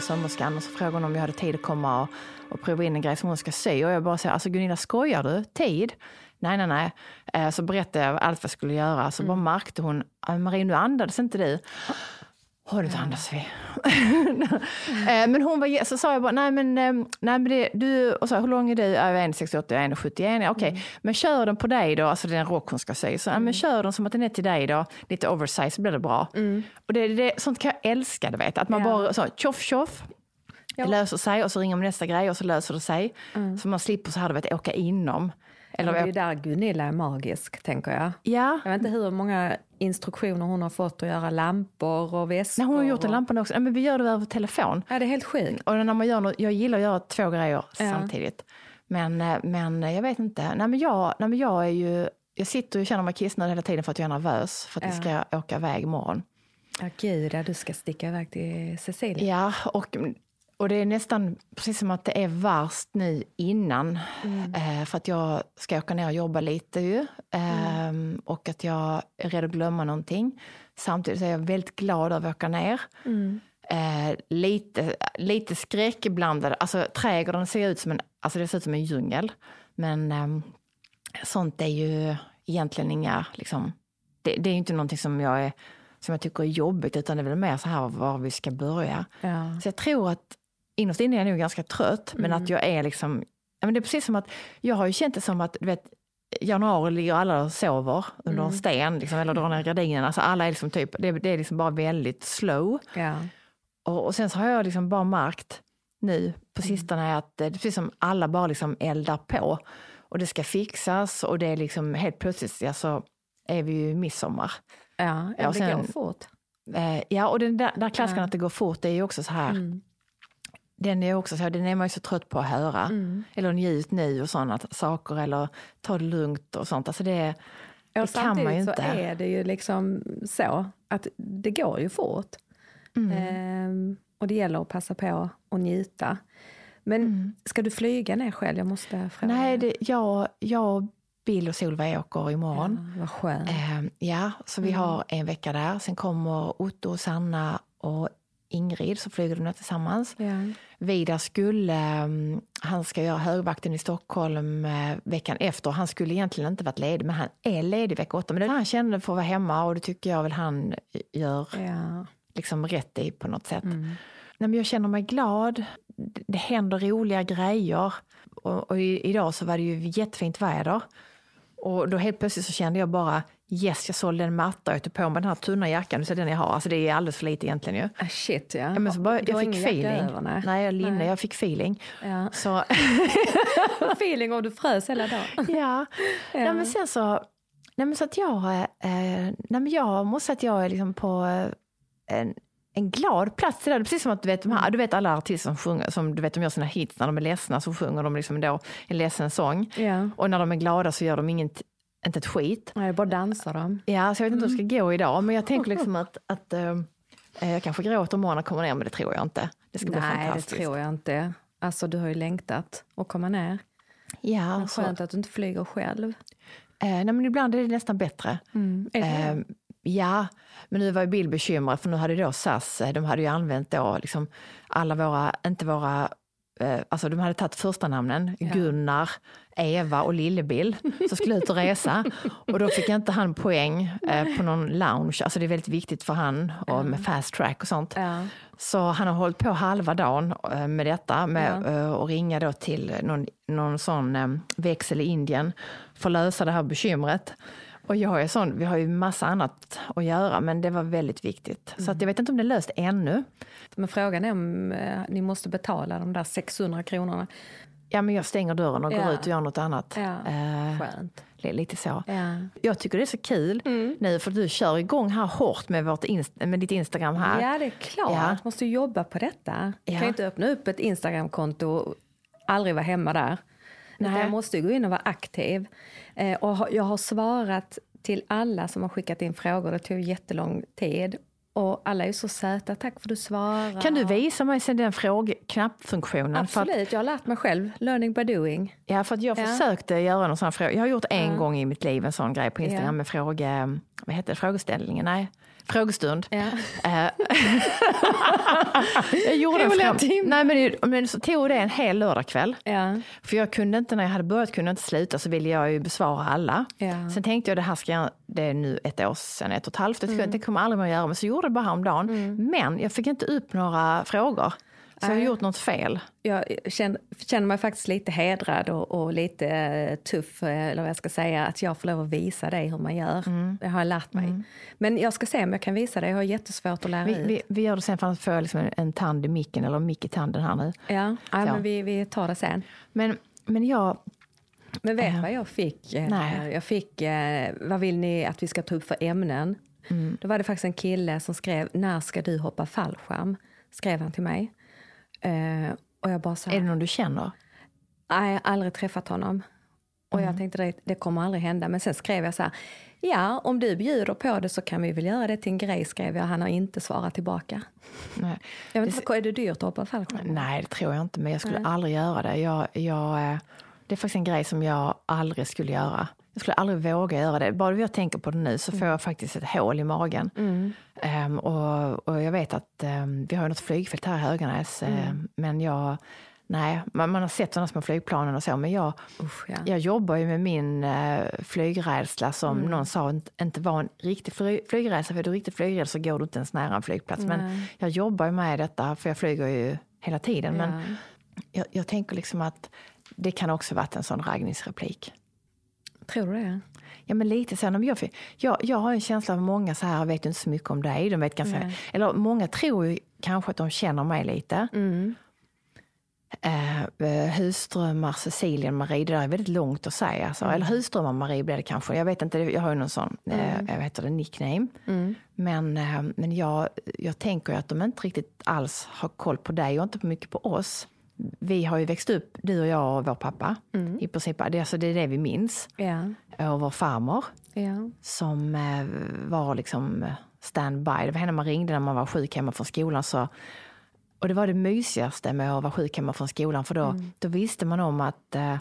Gunilla sömmerskan och så frågade hon om jag hade tid att komma och, och prova in en grej som hon ska sy. Och jag bara säger, alltså Gunilla skojar du? Tid? Nej, nej, nej. Eh, så berättade jag allt vad jag skulle göra. Så bara märkte hon, "Ah, Marie nu andades inte du. Har du inte andas vi? Eh, men hon var, så sa jag bara, nej men, eh, nej, men det, du, och så, hur lång är du? Ja, Jag är 1,68, jag är 1,71. Ja, Okej, men kör den på dig då, alltså det är en rock hon ska sy. Så, ja, men kör den som att den är till dig då, lite oversize så blir det bra. Och det, det, sånt kan jag älska, du vet. Att man Ja. bara så, tjoff tjoff. Det löser sig och så ringer man nästa grej och så löser det sig. Så man slipper så här, du vet, åka inom. Eller, det är där Gunilla är magisk, tänker jag. ja, Jag vet inte hur många instruktioner hon har fått att göra lampor och väskor. Nej, hon har gjort en och- lampa också. Ja, men vi gör det över telefon. Ja, det är helt sjukt. Och när man gör något, jag gillar att göra två grejer Ja. samtidigt. Men, eh, men jag vet inte. Nej, men jag, nej, men jag är ju... Jag sitter och känner mig kissnödig hela tiden för att jag är nervös för att vi ska åka iväg imorgon. Ja, gud, ja, du ska sticka iväg till Cecilia. Ja, och, och det är nästan precis som att det är värst nu innan. Eh, för att jag ska åka ner och jobba lite ju. Ehm, Och att jag är rädd att glömma någonting. Samtidigt så är jag väldigt glad över att åka ner. Eh, lite, lite skräckblandad. Alltså trädgården ser ut som en, alltså det ser ut som en djungel. Men ehm, sånt är ju egentligen inga, liksom, det, det är ju inte någonting som jag, är, som jag tycker är jobbigt, utan det är väl mer så här var vi ska börja. Ja. Så jag tror att innerst inne är jag nog ganska trött, men att jag är liksom, ja, men det är precis som att, jag har ju känt det som att, du vet, januari ligger alla och sover under en sten, liksom, eller drar ner gardinen. Alltså alla är liksom typ, det, det är liksom bara väldigt slow. Ja. Och, och sen så har jag liksom bara märkt nu på sistone att det är precis som alla bara liksom eldar på. Och det ska fixas och det är liksom helt plötsligt, ja, så är vi ju midsommar. Ja, Ja, och det sen- går fort. Eh, ja, och den där, där klassiken Ja. att det går fort, det är ju också så här, Mm. Den är också så den är man ju så trött på att höra. Mm. Eller njut nu och sådana saker, eller ta det lugnt och sånt. Alltså det, det kan man ju samtidigt så inte. är det ju liksom så att det går ju fort. Mm. Ehm, och det gäller att passa på och njuta. Men ska du flyga ner själv? Jag måste fråga. Mm. Nej, det, jag, jag, Bill och Solveig åker imorgon. Ja, vad skönt. Eh, ja, så vi har en vecka där. Sen kommer Otto, Sanna och Ingrid, så flyger de ner tillsammans. Ja. Vidar skulle, um, han ska göra högvakten i Stockholm eh, veckan efter. Han skulle egentligen inte varit ledig, men han är ledig vecka åtta. Men det han kände för att vara hemma och det tycker jag väl han gör Ja. liksom rätt i på något sätt. Nej, men jag känner mig glad. Det, händer roliga grejer. Och, och idag så var det ju jättefint väder. Och då helt plötsligt så kände jag bara, yes jag sålde en matta och jag tog på mig den här tunna jackan, så den jag har, alltså det är alldeles för lite egentligen ju. Ah, shit ja. Ja, men så bara, jag fick feeling. Över, nej. nej, jag linne, Nej. jag fick feeling. Ja. Så feeling och du frös hela dagen. Ja, Nej, men sen så, nej, men så att jag, eh, nej, men jag måste säga att jag är liksom på eh, en, en glad plats där. Precis som att du vet, de här, du vet alla artister som sjunger, som du vet de gör sina hits när de är ledsna så sjunger de liksom då en ledsen sång. Ja. Och när de är glada så gör de inget, inte ett skit. Nej, bara dansar de. Ja, så jag vet inte hur det ska gå idag, men jag tänker liksom att, att eh, jag kanske gråter när jag kommer ner, men det tror jag inte. Det ska bli Nej, det fantastiskt. tror jag inte. Alltså du har ju längtat att komma ner. Ja, Men så, skönt att du inte flyger själv. eh, nej, men ibland är det nästan bättre. Det Eh, ja, men nu var ju Bill bekymrad för nu hade då SAS, eh, de hade ju använt då liksom alla våra, inte våra, alltså de hade tagit första namnen Gunnar, Eva och Lillebill som skulle ut och resa. Och då fick inte han poäng eh, på någon lounge, alltså det är väldigt viktigt för han och med fast track och sånt. Ja. Så han har hållit på halva dagen eh, med detta med eh, att ringa då till någon, någon sån eh, växel i Indien för att lösa det här bekymret. Och jag är sån, vi har ju massa annat att göra, men det var väldigt viktigt. Så att jag vet inte om det är löst ännu. Men frågan är om eh, ni måste betala de där 600 kronorna. Ja, men jag stänger dörren och går Ja. ut och gör något annat. Ja, Eh, Skönt. lite så. Ja. Mm. Jag tycker det är så kul nu, för du kör igång här hårt med, vårt inst- med ditt Instagram här. ja, det är klart. Ja. Måste jobba på detta. Ja. kan ju inte öppna upp ett Instagramkonto och aldrig vara hemma där. Nej. jag måste gå in och vara aktiv. Eh, och jag har svarat till alla som har skickat in frågor. Det tog jättelång tid. Och alla är så söta. Tack för att du svarar. Kan du visa mig sen den frågknappfunktionen? För att, Absolut, jag har lärt mig själv. Learning by doing. ja, för att jag Ja. försökte göra någon sån fråga. Jag har gjort en Ja. gång i mitt liv en sån grej på Instagram Ja. med fråge, vad heter det, frågeställningen? Nej, frågestund. Ja. Eh, jag gjorde fråga. timmar. Nej, men, men så tog det en hel lördagkväll. Ja. För jag kunde inte, när jag hade börjat kunde jag inte sluta så ville jag ju besvara alla. Ja. Sen tänkte jag det här ska jag, det är nu ett år sedan, ett och ett halvt, Mm. det kommer jag aldrig mer göra. Men så gjorde jag det bara häromdagen. Men jag fick inte upp några frågor. Så jag har gjort något fel. jag känner, känner mig faktiskt lite hedrad och, och lite eh, tuff, eh, eller vad jag ska säga, att jag får lov att visa dig hur man gör. Mm. Det har jag lärt mig. Men jag ska se om jag kan visa dig, jag har jättesvårt att lära Vi, ut. vi, vi gör det sen för att få liksom en, en tand i micken, eller mick i tanden här nu. ja, ja men vi, vi tar det sen. Men, men jag, Men vet Ja. vad jag fick? Nej. Jag fick, vad vill ni att vi ska ta upp för ämnen? Mm. Då var det faktiskt en kille som skrev, när ska du hoppa fallskärm? Skrev han till mig. Eh, och jag bara så här, är det någon du känner? Nej, jag har aldrig träffat honom. Och Mm. jag tänkte det, det kommer aldrig hända. Men sen skrev jag så här, ja om du bjuder på det så kan vi väl göra det till en grej, skrev jag. Han har inte svarat tillbaka. Nej. Jag vet inte, är det dyrt att hoppa fallskärm? Nej, det tror jag inte, men jag skulle aldrig göra det. Jag, jag, eh, det är faktiskt en grej som jag aldrig skulle göra. Jag skulle aldrig våga göra det. Bara jag tänker på det nu så får jag faktiskt ett hål i magen. Ehm, och, och jag vet att ehm, vi har något flygfält här i Höganäs, ehm, men jag Nej, man, man har sett sådana små flygplanen och så, men jag, Usch, ja. jag jobbar ju med min eh, flygrädsla som någon sa inte, inte var en riktig fly, flygrädsla. För är du riktigt flygrädd så går du inte ens nära en flygplats. Men Nej. jag jobbar ju med detta, för jag flyger ju hela tiden. Men Ja. jag, jag tänker liksom att det kan också varit en sån raggningsreplik. Tror du det? Ja, men lite så. Jag, jag, jag har en känsla av många så här vet inte så mycket om dig. De vet ganska, Nej. eller många tror ju kanske att de känner mig lite. Mm. Eh, eh, husdrömmar, Cecilia, Marie, det där är väldigt långt att säga. Alltså. Mm. Eller husdrömmar, Marie blir det kanske. Jag vet inte, jag har ju någon sån, eh, jag vet det, nickname. Mm. Men, eh, men jag, jag tänker att de inte riktigt alls har koll på dig och inte på mycket på oss. Vi har ju växt upp, du och jag och vår pappa. Mm. I princip, det, alltså, det är det vi minns. Ja. Och vår farmor ja. som eh, var liksom eh, standby. Det var henne man ringde när man var sjuk hemma från skolan. Så, och det var det mysigaste med att vara sjuk hemma från skolan. För då, Mm. då visste man om att eh,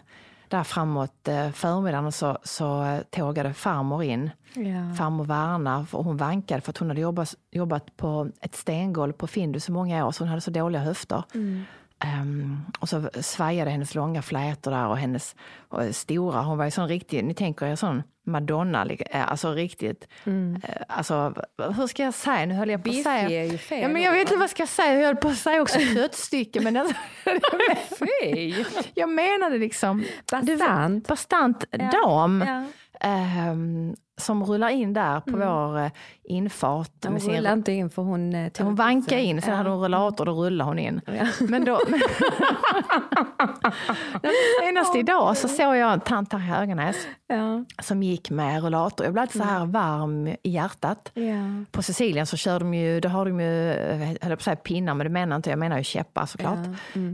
där framåt eh, förmiddagen så, så eh, tågade farmor in. Ja. Farmor Varna, för hon vankade för att hon hade jobbat, jobbat på ett stengolv på Findus i många år så hon hade så dåliga höfter. Mm. Ehm, och så svajade hennes långa flätor där och hennes och stora, hon var ju sån riktig, ni tänker er sån Madonna, eh, alltså riktigt, eh, alltså hur ska jag säga, nu höll jag på att säga. är ju fel Ja men jag vet inte va? vad jag ska säga, jag höll på att säga också köttstycke men alltså, jag menade liksom, Bastant. bastant Ja, dam. ja. Ehm, som rullar in där på vår eh, infart. Hon med sin- rullade inte in för hon... eh, hon vankade in, sen Ja. hade hon rullator, då rullade hon in. Ja. Men då... Senast idag så såg jag en tant här i Höganäs Ja. som gick med rullator. Jag blev alltid så här varm i hjärtat. På Sicilien så kör de ju, då har de ju, eh, höll på att säga pinnar, men det menar inte, jag menar ju käppar såklart.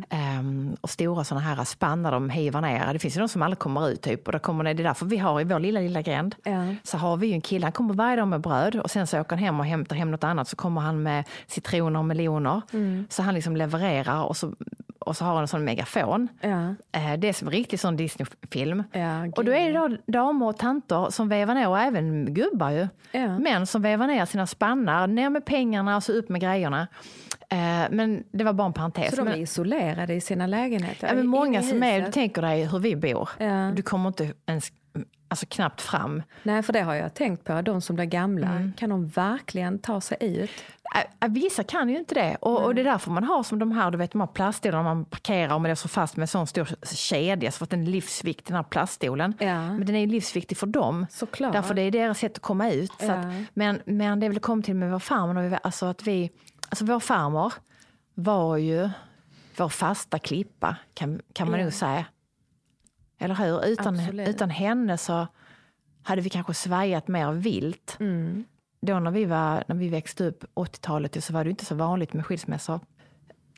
Ehm, och stora sådana här spannar de hivar ner. Det finns ju de som aldrig kommer ut typ. Och då kommer det, det är därför vi har i vår lilla, lilla gränd, Ja. så har vi ju en kille, han kommer varje dag med bröd och sen så åker han hem och hämtar hem något annat så kommer han med citroner och meloner. Så han liksom levererar och så, och så har han en sån megafon. Ja. Eh, Det är som en riktig sån Disney-film. Ja, och då är det då damer och tanter som vevar ner, och även gubbar ju, Ja. män som vevar ner sina spannar, ner med pengarna och så upp med grejerna. Eh, Men det var bara en parentes. Så de är isolerade i sina lägenheter? ja, men många som är, du tänker dig hur vi bor. Du kommer inte ens, alltså knappt fram. Nej, för det har jag tänkt på. De som blir gamla, Mm. kan de verkligen ta sig ut? Vissa kan ju inte det. Och, och det är därför man har som de här, du vet de här plaststolarna man parkerar och man är så fast med en sån stor kedja så att den är livsviktig den här plaststolen. Ja. Men den är ju livsviktig för dem. Såklart. Därför det är deras sätt att komma ut. Ja. att, men, men det väl kommit till med vår farmor, alltså att vi, alltså vår farmor var ju vår fasta klippa kan, kan man Ja. nog säga. Eller hur? Utan, Absolut. utan henne så hade vi kanske svajat mer vilt. Mm. Då när vi, var, när vi växte upp, 80-talet, så var det inte så vanligt med skilsmässor.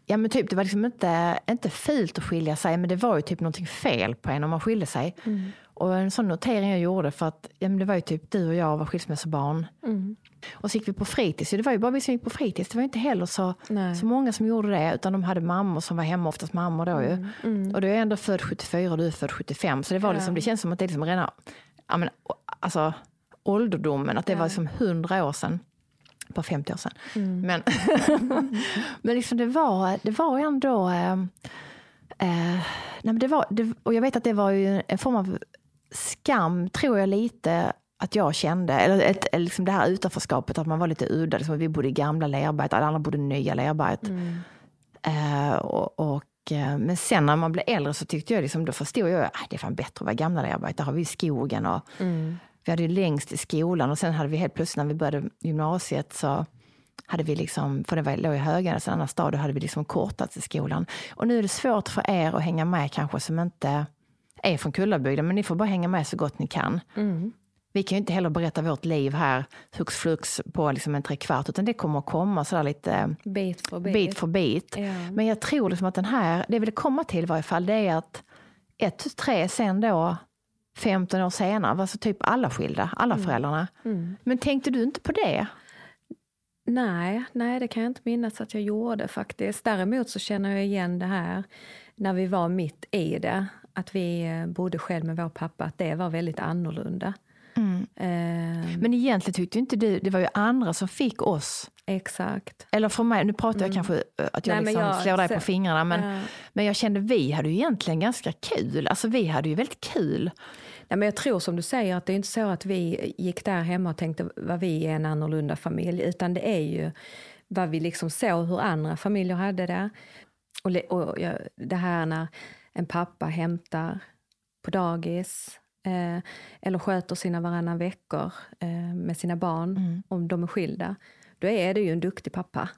Ja men typ, det var liksom inte, inte fult att skilja sig, men det var ju typ någonting fel på en om man skilde sig. Mm. Och en sån notering jag gjorde, för att ja, men det var ju typ du och jag var skilsmässobarn. Mm. Och så gick vi på fritids, det var ju bara vi som gick på fritids. Det var inte heller så, Nej. så många som gjorde det, utan de hade mammor som var hemma, oftast mammor då ju. Och du är ändå född 74 och du är född 75, så det var liksom, det känns som att det är liksom redan, ja men alltså ålderdomen, att det var liksom 100 år sedan. Bara 50 år sedan. Men, men liksom det var, det var ändå, eh, eh, nej men det var, det, och jag vet att det var ju en form av skam, tror jag lite, att jag kände, eller ett, liksom det här utanförskapet, att man var lite udda. Liksom, vi bodde i gamla Lerberget, alla andra bodde i nya Lerberget. Eh, och, och, eh, men sen när man blev äldre så tyckte jag, liksom, då förstod jag att det är fan bättre att vara gamla Lerberget. Där har vi skogen och vi hade ju längst i skolan och sen hade vi helt plötsligt när vi började gymnasiet så hade vi liksom, för det var, låg i Höganäs, en annan stad, då hade vi liksom kortat till skolan. Och nu är det svårt för er att hänga med kanske som inte är från Kullabygden, men ni får bara hänga med så gott ni kan. Vi kan ju inte heller berätta vårt liv här hux flux på liksom en trekvart, utan det kommer att komma sådär lite Bit för bit. bit för bit. Ja. Men jag tror liksom att den här, det jag vill komma till i varje fall, det är att ett, tu, tre, sen då 15 år senare var så typ alla skilda, alla föräldrarna. Men tänkte du inte på det? Nej, nej, det kan jag inte minnas att jag gjorde faktiskt. Däremot så känner jag igen det här när vi var mitt i det. Att vi eh, bodde själv med vår pappa, att det var väldigt annorlunda. Eh, Men egentligen tyckte inte du, det var ju andra som fick oss, exakt. eller för mig, nu pratar jag kanske eh, att jag Nej, liksom jag- slår dig på fingrarna, men, Ja. men jag kände vi hade ju egentligen ganska kul. Alltså vi hade ju väldigt kul. Nej, men jag tror som du säger att det är inte så att vi gick där hemma och tänkte vad vi är en annorlunda familj, utan det är ju vad vi liksom såg hur andra familjer hade det. Och, och jag, det här när en pappa hämtar på dagis eh, eller sköter sina varannan veckor eh, med sina barn, om de är skilda, då är det ju en duktig pappa.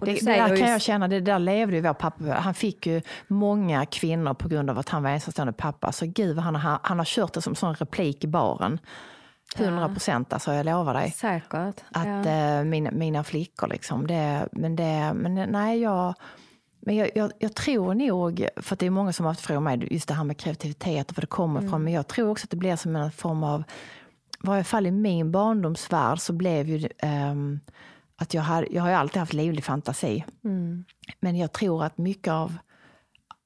Och Det, det där kan jag känna, det där levde ju vår pappa. Han fick ju många kvinnor på grund av att han var ensamstående pappa. Så gud han, har- han har kört det som sån replik i baren. 100 procent, alltså jag lovar dig. Säkert. Att ja. eh, mina, mina flickor liksom, det, men det, men nej jag, men jag, jag, jag tror nog, för det är många som har haft frågat mig, just det här med kreativitet och var det kommer ifrån, men jag tror också att det blir som en form av, i varje fall i min barndomsvärld så blev ju ehm, att jag, har, jag har alltid haft livlig fantasi. Men jag tror att mycket av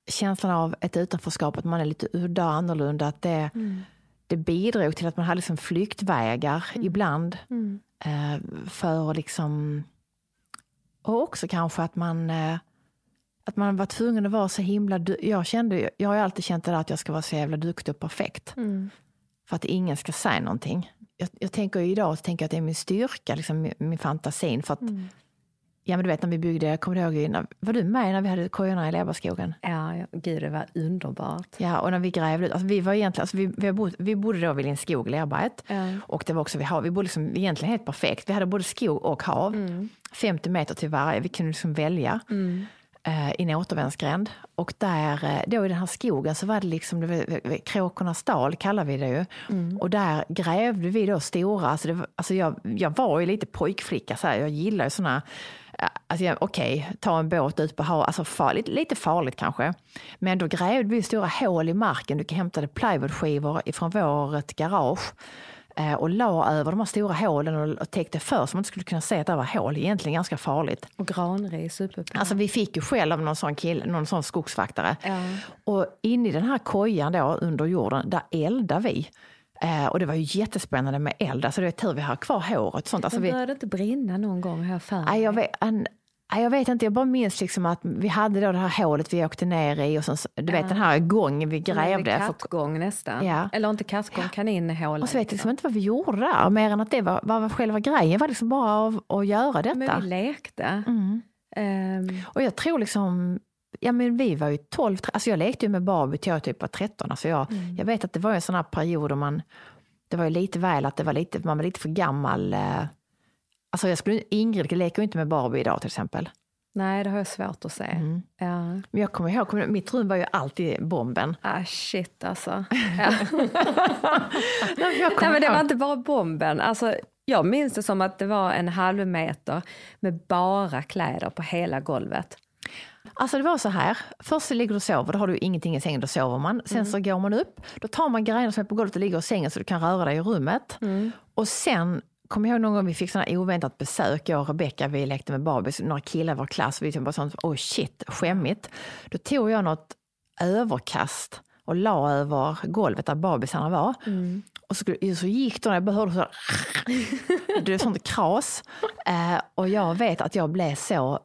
känslan av ett utanförskap, att man är lite udda och annorlunda, att det, det bidrog till att man hade liksom flyktvägar ibland. Eh, för liksom... Och också kanske att man, eh, att man var tvungen att vara så himla... Jag, kände, jag har alltid känt det där att jag ska vara så jävla duktig och perfekt. För att ingen ska säga någonting. Jag, jag tänker idag så tänker jag att det är min styrka, liksom min, min fantasin. För att Ja men du vet när vi byggde, kommer du ihåg, när, var du med när vi hade kojorna i Leberskogen? Ja, ja, gud det var underbart. Ja, och när vi grävde ut, alltså vi var egentligen, alltså vi, vi, bodde, vi bodde då vid Lindskog, Lerberget. Ja. Och det var också vid hav, vi bodde liksom egentligen helt perfekt. Vi hade både skog och hav, Mm. 50 meter till varje, vi kunde liksom välja. Eh, i en återvändsgränd. Och där, eh, då i den här skogen så var det liksom, det Kråkornas dal kallar vi det ju. Och där grävde vi då stora, alltså, det alltså jag, jag var ju lite pojkflicka, så här, jag gillar ju såna Alltså, jag- Okej, ta en båt ut på havet, alltså farligt, lite farligt kanske. Men då grävde vi stora hål i marken. Du hämtade plywoodskivor ifrån vårt garage eh, och la över de här stora hålen och, täckte för så man inte skulle kunna se att det var hål. Egentligen ganska farligt. Och granris uppe på. Alltså vi fick ju skäll av någon sån kille, någon sån skogsvaktare. Ja. Och in i den här kojan då under jorden, där eldade vi. Eh, och det var ju jättespännande med eld. Alltså det är tur vi har kvar håret sånt. Alltså vi, började det inte brinna någon gång här för nej, jag, vet, en, jag vet inte, jag bara minns liksom att vi hade då det här hålet vi åkte ner i och sen, du vet den här gången vi grävde. För, Kattgång nästan. Ja. Eller inte kattgång, kaninhåla. och så vet jag liksom inte vad vi gjorde där, mer än att det var, var själva grejen var liksom bara av, att göra detta. Men vi lekte. Mm. Ehm, Och jag tror liksom, ja men vi var ju 12, tre- alltså jag lekte ju med Barbie till jag typ var 13. Alltså jag, jag vet att det var en sån här period då man, det var ju lite väl att det var lite, man var lite för gammal. Alltså jag skulle, Ingrid leker ju inte med Barbie idag till exempel. nej, det har jag svårt att se. Mm. Ja. Men jag kommer ihåg, kommer, mitt rum var ju alltid bomben. Ah, shit alltså. Ja. Nej, men det var inte bara bomben. Alltså, jag minns det som att det var en halv meter med bara kläder på hela golvet. Alltså det var så här, först så ligger du och sover, då har du ingenting i sängen, då sover man. Sen Mm. så går man upp, då tar man grejerna som är på golvet och ligger i sängen så du kan röra dig i rummet. Mm. Och sen kommer ihåg någon gång vi fick sådana oväntat besök, jag och Rebecca, vi lekte med Barbie, så några killar i vår klass, vi tyckte bara sånt, oh shit, skämmigt. Då tog jag något överkast och la över golvet där Barbiesarna var. Mm. Och så, så gick de, jag bara hörde så det är sånt kras. Eh, och jag vet att jag blev så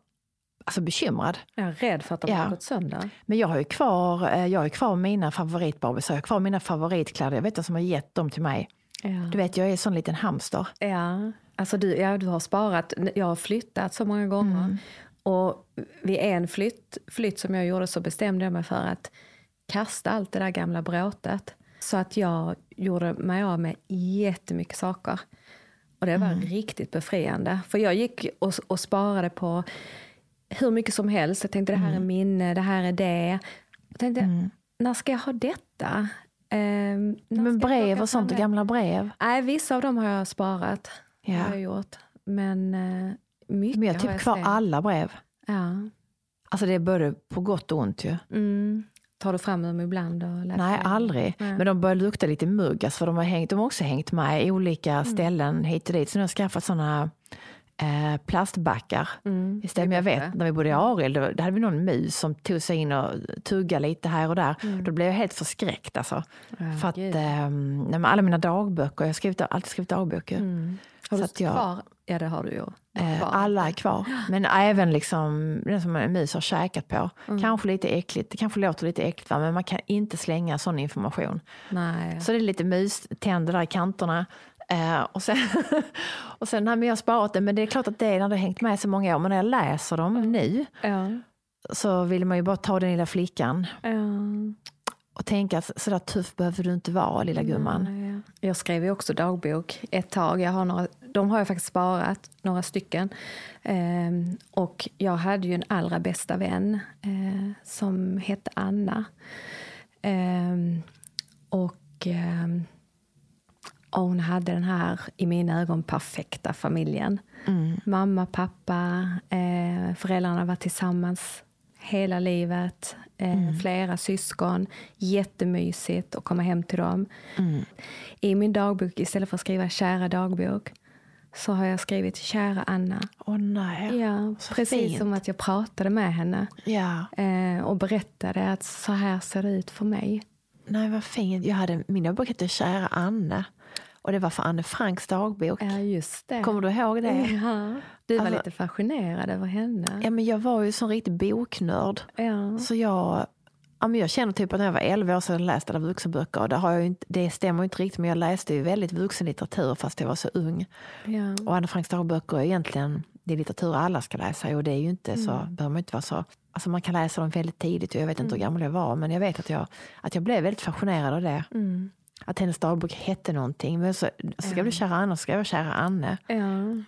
alltså, bekymrad. Jag är rädd för att de Ja. har gått sönder. Men jag har ju kvar, eh, jag har kvar mina favoritbarbisar, jag har kvar mina favoritkläder. Jag vet vem som har gett dem till mig. Ja. Du vet, jag är en sån liten hamster. Ja, alltså du, ja, du har sparat. Jag har flyttat så många gånger. Mm. Och vid en flytt, flytt som jag gjorde så bestämde jag mig för att kasta allt det där gamla bråtet. Så att jag gjorde mig av med jättemycket saker. Och det var Mm. riktigt befriande. För jag gick och, och sparade på hur mycket som helst. Jag tänkte det här är Mm. minne, det här är det. Jag tänkte, när ska jag ha detta? När Men brev och sånt, och gamla brev. Nej, vissa av dem har jag sparat. Ja. Har jag gjort. Men eh, mycket Men jag har har typ jag kvar slängt. alla brev. Ja. Alltså det är både på gott och ont ju. Mm. Tar du fram dem ibland? Och läser Nej, dem? aldrig. Nej. Men de börjar lukta lite mugg, alltså, för de har, hängt, de har också hängt med i olika Mm. ställen hit och dit. Så nu har jag skaffat såna eh, plastbackar Mm, istället. Men jag det vet, när vi bodde i Arild, då, då hade vi någon mus som tog sig in och tuggade lite här och där. Då blev jag helt förskräckt alltså. för att Mm. eh, alla mina dagböcker, jag har skrivit, alltid skrivit dagböcker. Mm. Har Så du att jag- kvar? Ja, det har du ju. Eh, alla är kvar. Men även liksom, den som en mus har käkat på. Mm. Kanske lite äckligt, det kanske låter lite äckligt va? men man kan inte slänga sån information. Nej. Så det är lite muständer där i kanterna. Eh, och sen, och sen nej, men jag har sparat det, men det är klart att det är när det har hängt med så många år. Men när jag läser dem nu Ja. så vill man ju bara ta den lilla flickan Ja. och tänka att sådär tuff behöver du inte vara lilla gumman. Nej, ja. Jag skrev ju också dagbok ett tag. Jag har några, de har jag faktiskt sparat, några stycken. Ehm, och jag hade ju en allra bästa vän eh, som hette Anna. Ehm, och, ehm, och hon hade den här, i mina ögon, perfekta familjen. Mamma, pappa, eh, föräldrarna var tillsammans hela livet. Eh, Flera syskon. Jättemysigt att komma hem till dem. I min dagbok, istället för att skriva kära dagbok, så har jag skrivit kära Anna. Åh nej. Ja, så precis fint. som att jag pratade med henne Ja. eh, och berättade att så här ser det ut för mig. Nej vad fint. Jag hade, min dagbok hette Kära Anne. Och det var för Anne Franks dagbok. Ja, just det. Kommer du ihåg det? Ja, du var Alltså- lite fascinerad över henne. Ja, men jag var ju sån riktig boknörd. Ja. Så jag, ja, men jag känner typ att när jag var 11 år sedan jag läste alla vuxenböcker. Och det, har jag inte, det stämmer inte riktigt, men jag läste ju väldigt vuxenlitteratur fast jag var så ung. Ja. Och Anne Franks dagböcker är egentligen, det är litteratur alla ska läsa och det är ju inte så, behöver man inte vara så, alltså man kan läsa dem väldigt tidigt och jag vet inte hur gammal jag var men jag vet att jag, att jag blev väldigt fascinerad av det. Att hennes dagbok hette någonting. Men så, skrev du kära Anna skrev jag kära Anne. Ja.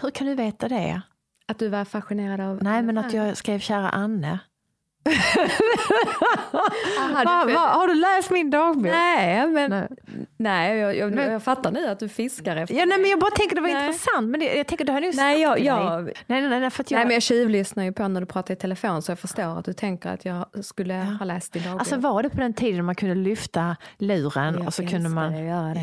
Hur kan du veta det? Att du var fascinerad av... Nej, men att jag skrev kära Anne. Aha, du, va, har du läst min dagbok? Nej, men Nej. nej. jag, jag, Men- jag fattar nu att du fiskar efter Ja, nej, men jag bara tänker det var Nej. intressant. Men det, jag tänker du har nog Nej, jag- jag- mig. Nej, nej, nej, för jag, Nej, men jag tjuvlyssnar ju på när du pratar i telefon så jag förstår att du tänker att jag skulle ha läst din dagbok. Alltså var det på den tiden man kunde lyfta luren och så kunde man... Ja.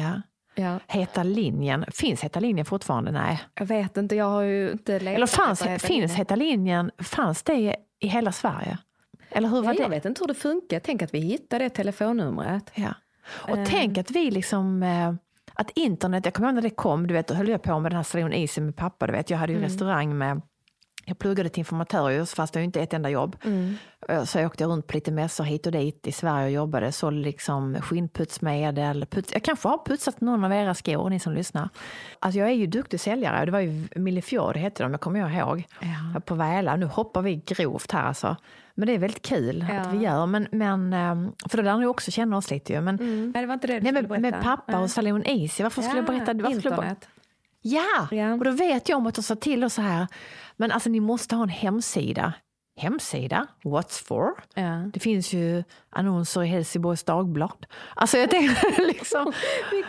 ja, Heta linjen. Finns Heta linjen fortfarande? Nej. jag vet inte, jag har ju inte letat Eller fanns, Heta finns linjen. Heta linjen, fanns det i hela Sverige? Eller hur var Ja, jag det? vet inte hur det funkar. Tänk att vi hittade det telefonnumret. Ja. Och Eh. tänk att vi liksom, eh, att internet, jag kommer ihåg när det kom, du vet, då höll jag på med den här salon Easy med pappa, du vet, jag hade Mm. ju restaurang med jag pluggade till informatör just, fast det ju inte ett enda jobb. Mm. Eh, Så jag åkte runt på lite mässor hit och dit i Sverige och jobbade. Så liksom skinnputsmedel. Puts, jag kanske har putsat någon av era skor, ni som lyssnar. Alltså jag är ju duktig säljare. Det var ju Millefjord hette de, jag kommer jag ihåg. Ja. På Väla. Nu hoppar vi grovt här alltså. Men det är väldigt kul Ja. att vi gör. Men, men, eh, för då lär ni också känna oss lite ju. Men, Nej, det var inte det du Nej, med, berätta. med pappa och Salon Easy. Varför skulle jag berätta? Varför jag internet. Ja, Ja. och då vet jag om att de sa till oss så här. Men alltså ni måste ha en hemsida. Hemsida? What's for? Ja. Det finns ju annonser i Helsingborgs Dagblad. Alltså jag tänker liksom...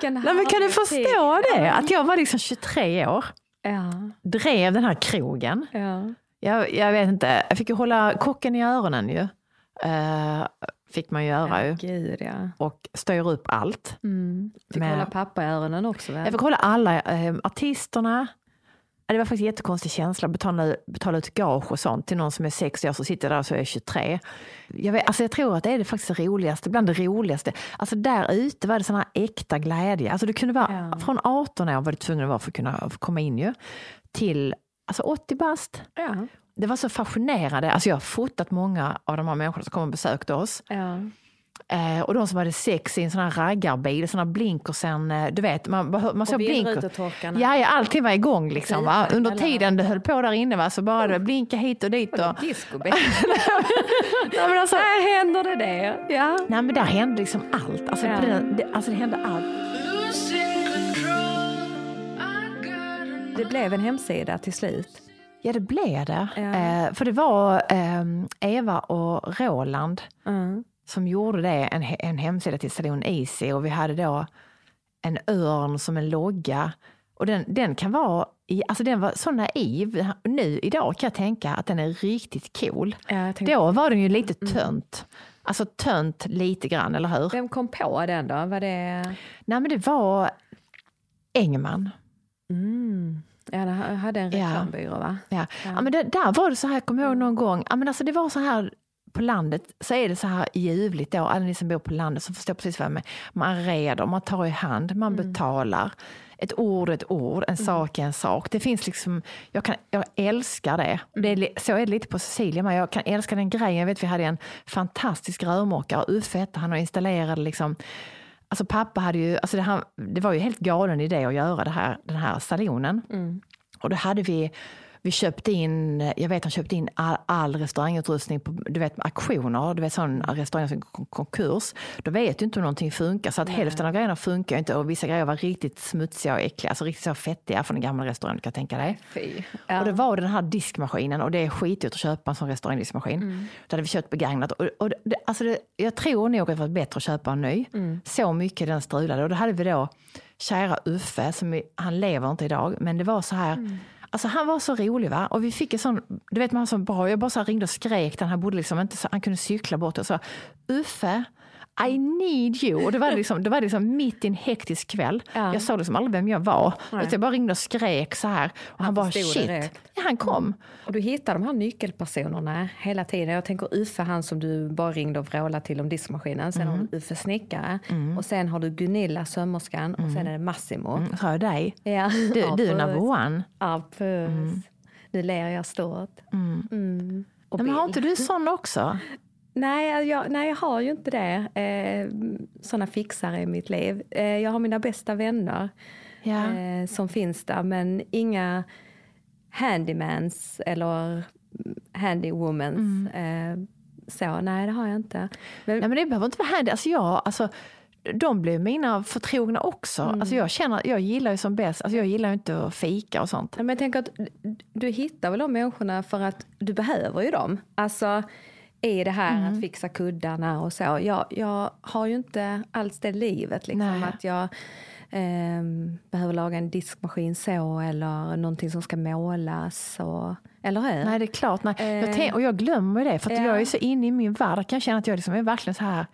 Nej, men kan du förstå det? Att jag var liksom 23 år, Ja, drev den här krogen. ja. Jag, jag vet inte, jag fick ju hålla kocken i öronen ju. Eh, fick man göra ju. Gud ja. Och styra upp allt. Mm. Fick Men- hålla pappa i öronen också väl? Jag fick hålla alla eh, artisterna. Ja, Det var faktiskt en jättekonstig känsla att betala, betala ut gage och sånt till någon som är 60 år så sitter där och så är jag 23. Jag, vet, alltså jag tror att det är det faktiskt det roligaste, bland det roligaste. Alltså där ute var det sån här äkta glädje. Alltså det kunde vara, Ja. från 18 år var det tvungen att vara för att kunna komma in ju, till alltså 80 bast. Ja. Det var så fascinerande. Alltså jag har fotat många av de här människorna som kom och besökte oss. Ja. Eh, och de som hade sex i en sån här raggarbil, såna här blinkersen, eh, du vet, man, man, såg blinker. vindrutetorkarna. Ja, ja, allting var igång liksom. Va? Under tiden det höll på där inne va? så bara det blinka hit och dit. Och, Discoben. nej, men alltså, Där händer det det. Ja. nej men där hände liksom allt. Alltså, Ja. det, alltså det hände allt. Det blev en hemsida till slut. Ja det blev det. Ja. Eh, för det var eh, Eva och Roland Mm. som gjorde det, en, en hemsida till Salon Easy och vi hade då en örn som en logga. Och den, den kan vara, i, alltså den var så naiv. Nu idag kan jag tänka att den är riktigt cool. Ja, tänkte, Då var den ju lite tönt. Alltså tönt lite grann, eller hur? Vem kom på den då? Var det... Nej men det var Engman. Mm. Ja, den hade en Ja. reklambyrå va? Ja. Ja. men det, där var det så här, jag kommer ihåg någon gång, ja, men alltså det var så här på landet så är det så här ljuvligt då, alla ni som bor på landet som förstår precis vad jag menar. Man reder, man tar i hand, man betalar. Ett ord är ett ord, en sak är en sak. Det finns liksom, jag, kan, jag älskar det. det är, så är det lite på Cecilia med. Jag kan älska den grejen. Jag vet vi hade en fantastisk rörmokare, Uffe han och installerade liksom Alltså pappa hade ju, alltså det, här, det var ju helt galen idé att göra det här, den här salonen. Och då hade vi, vi köpte in, jag vet han köpte in all, all restaurangutrustning på du vet, auktioner, du vet sån restauranger som går i konkurs. Då vet du inte om någonting funkar så att hälften av grejerna funkar inte och vissa grejer var riktigt smutsiga och äckliga, alltså riktigt så fettiga från den gamla restaurangen kan jag tänka dig. Fy. Och det var den här diskmaskinen och det är skitdyrt att köpa en sån restaurangdiskmaskin. Mm. Då hade vi köpt begagnat och, och det, alltså det, jag tror nog att det var bättre att köpa en ny. Mm. Så mycket den strulade och då hade vi då kära Uffe, som vi, han lever inte idag, men det var så här Mm. Alltså han var så rolig va? Och vi fick en sån, du vet man har sån bra, jag bara så ringde och skrek, han bodde liksom inte så, han kunde cykla bort och så Uffe, i need you. Och det var liksom, det var liksom mitt i en hektisk kväll. Ja. Jag såg liksom aldrig vem jag var. Nej. Jag bara ringde och skrek så här. Och han, bara förstod shit. Ja, han kom. Och du hittar de här nyckelpersonerna hela tiden. Jag tänker Uffe, han som du bara ringde och vrålade till om diskmaskinen. Sen har du Uffe snickare. Och sen har du Gunilla sömmerskan. Och sen är det Massimo. Mm, sa jag dig? Ja. Du, Ja, du är number one. Ja, puss. Nu ler jag stort. Mm. Nej, men har inte du sån också? Nej jag, nej, jag har ju inte det. Eh, såna fixare i mitt liv. Eh, jag har mina bästa vänner Ja. eh, som finns där, men inga, handymans eller handywomans. Eh, så, nej det har jag inte. Men, Nej men det behöver inte vara handy. Alltså jag, alltså, de blir mina förtrogna också. Alltså jag känner, jag gillar ju som bäst, alltså jag gillar ju inte att fika och sånt. Men jag tänker att du hittar väl de människorna för att du behöver ju dem. Alltså i det här att fixa kuddarna och så. Jag, jag har ju inte alls det livet liksom Nej. att jag ehm, behöver laga en diskmaskin så eller någonting som ska målas. Och, eller hur? Nej det är klart, nej. Jag Eh, tänk, och jag glömmer det för ja. jag är så inne i min värld. Jag kan känna att jag liksom är verkligen så här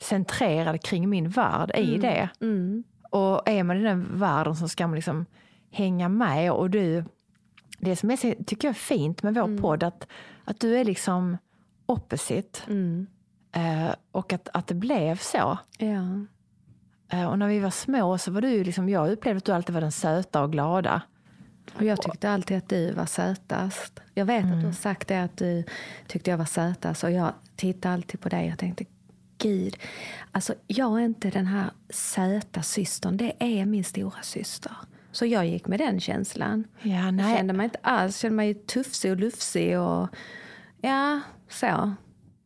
centrerad kring min värld i det. Mm. Och är man i den världen så ska man liksom hänga med. Och du, det som är tycker jag är fint med vår Mm. podd, att, att du är liksom opposite. Mm. Eh, och att, att det blev så. Ja. Eh, och när vi var små så var du ju liksom, jag upplevde att du alltid var den söta och glada. Och jag tyckte alltid att du var sötast. Jag vet att du har sagt det att du tyckte jag var sötast. Och jag tittade alltid på dig och tänkte, gud, alltså jag är inte den här söta systern. Det är min stora syster. Så jag gick med den känslan. Ja, Jag nej. kände mig inte alls, kände mig tufsig och lufsig och ja, så.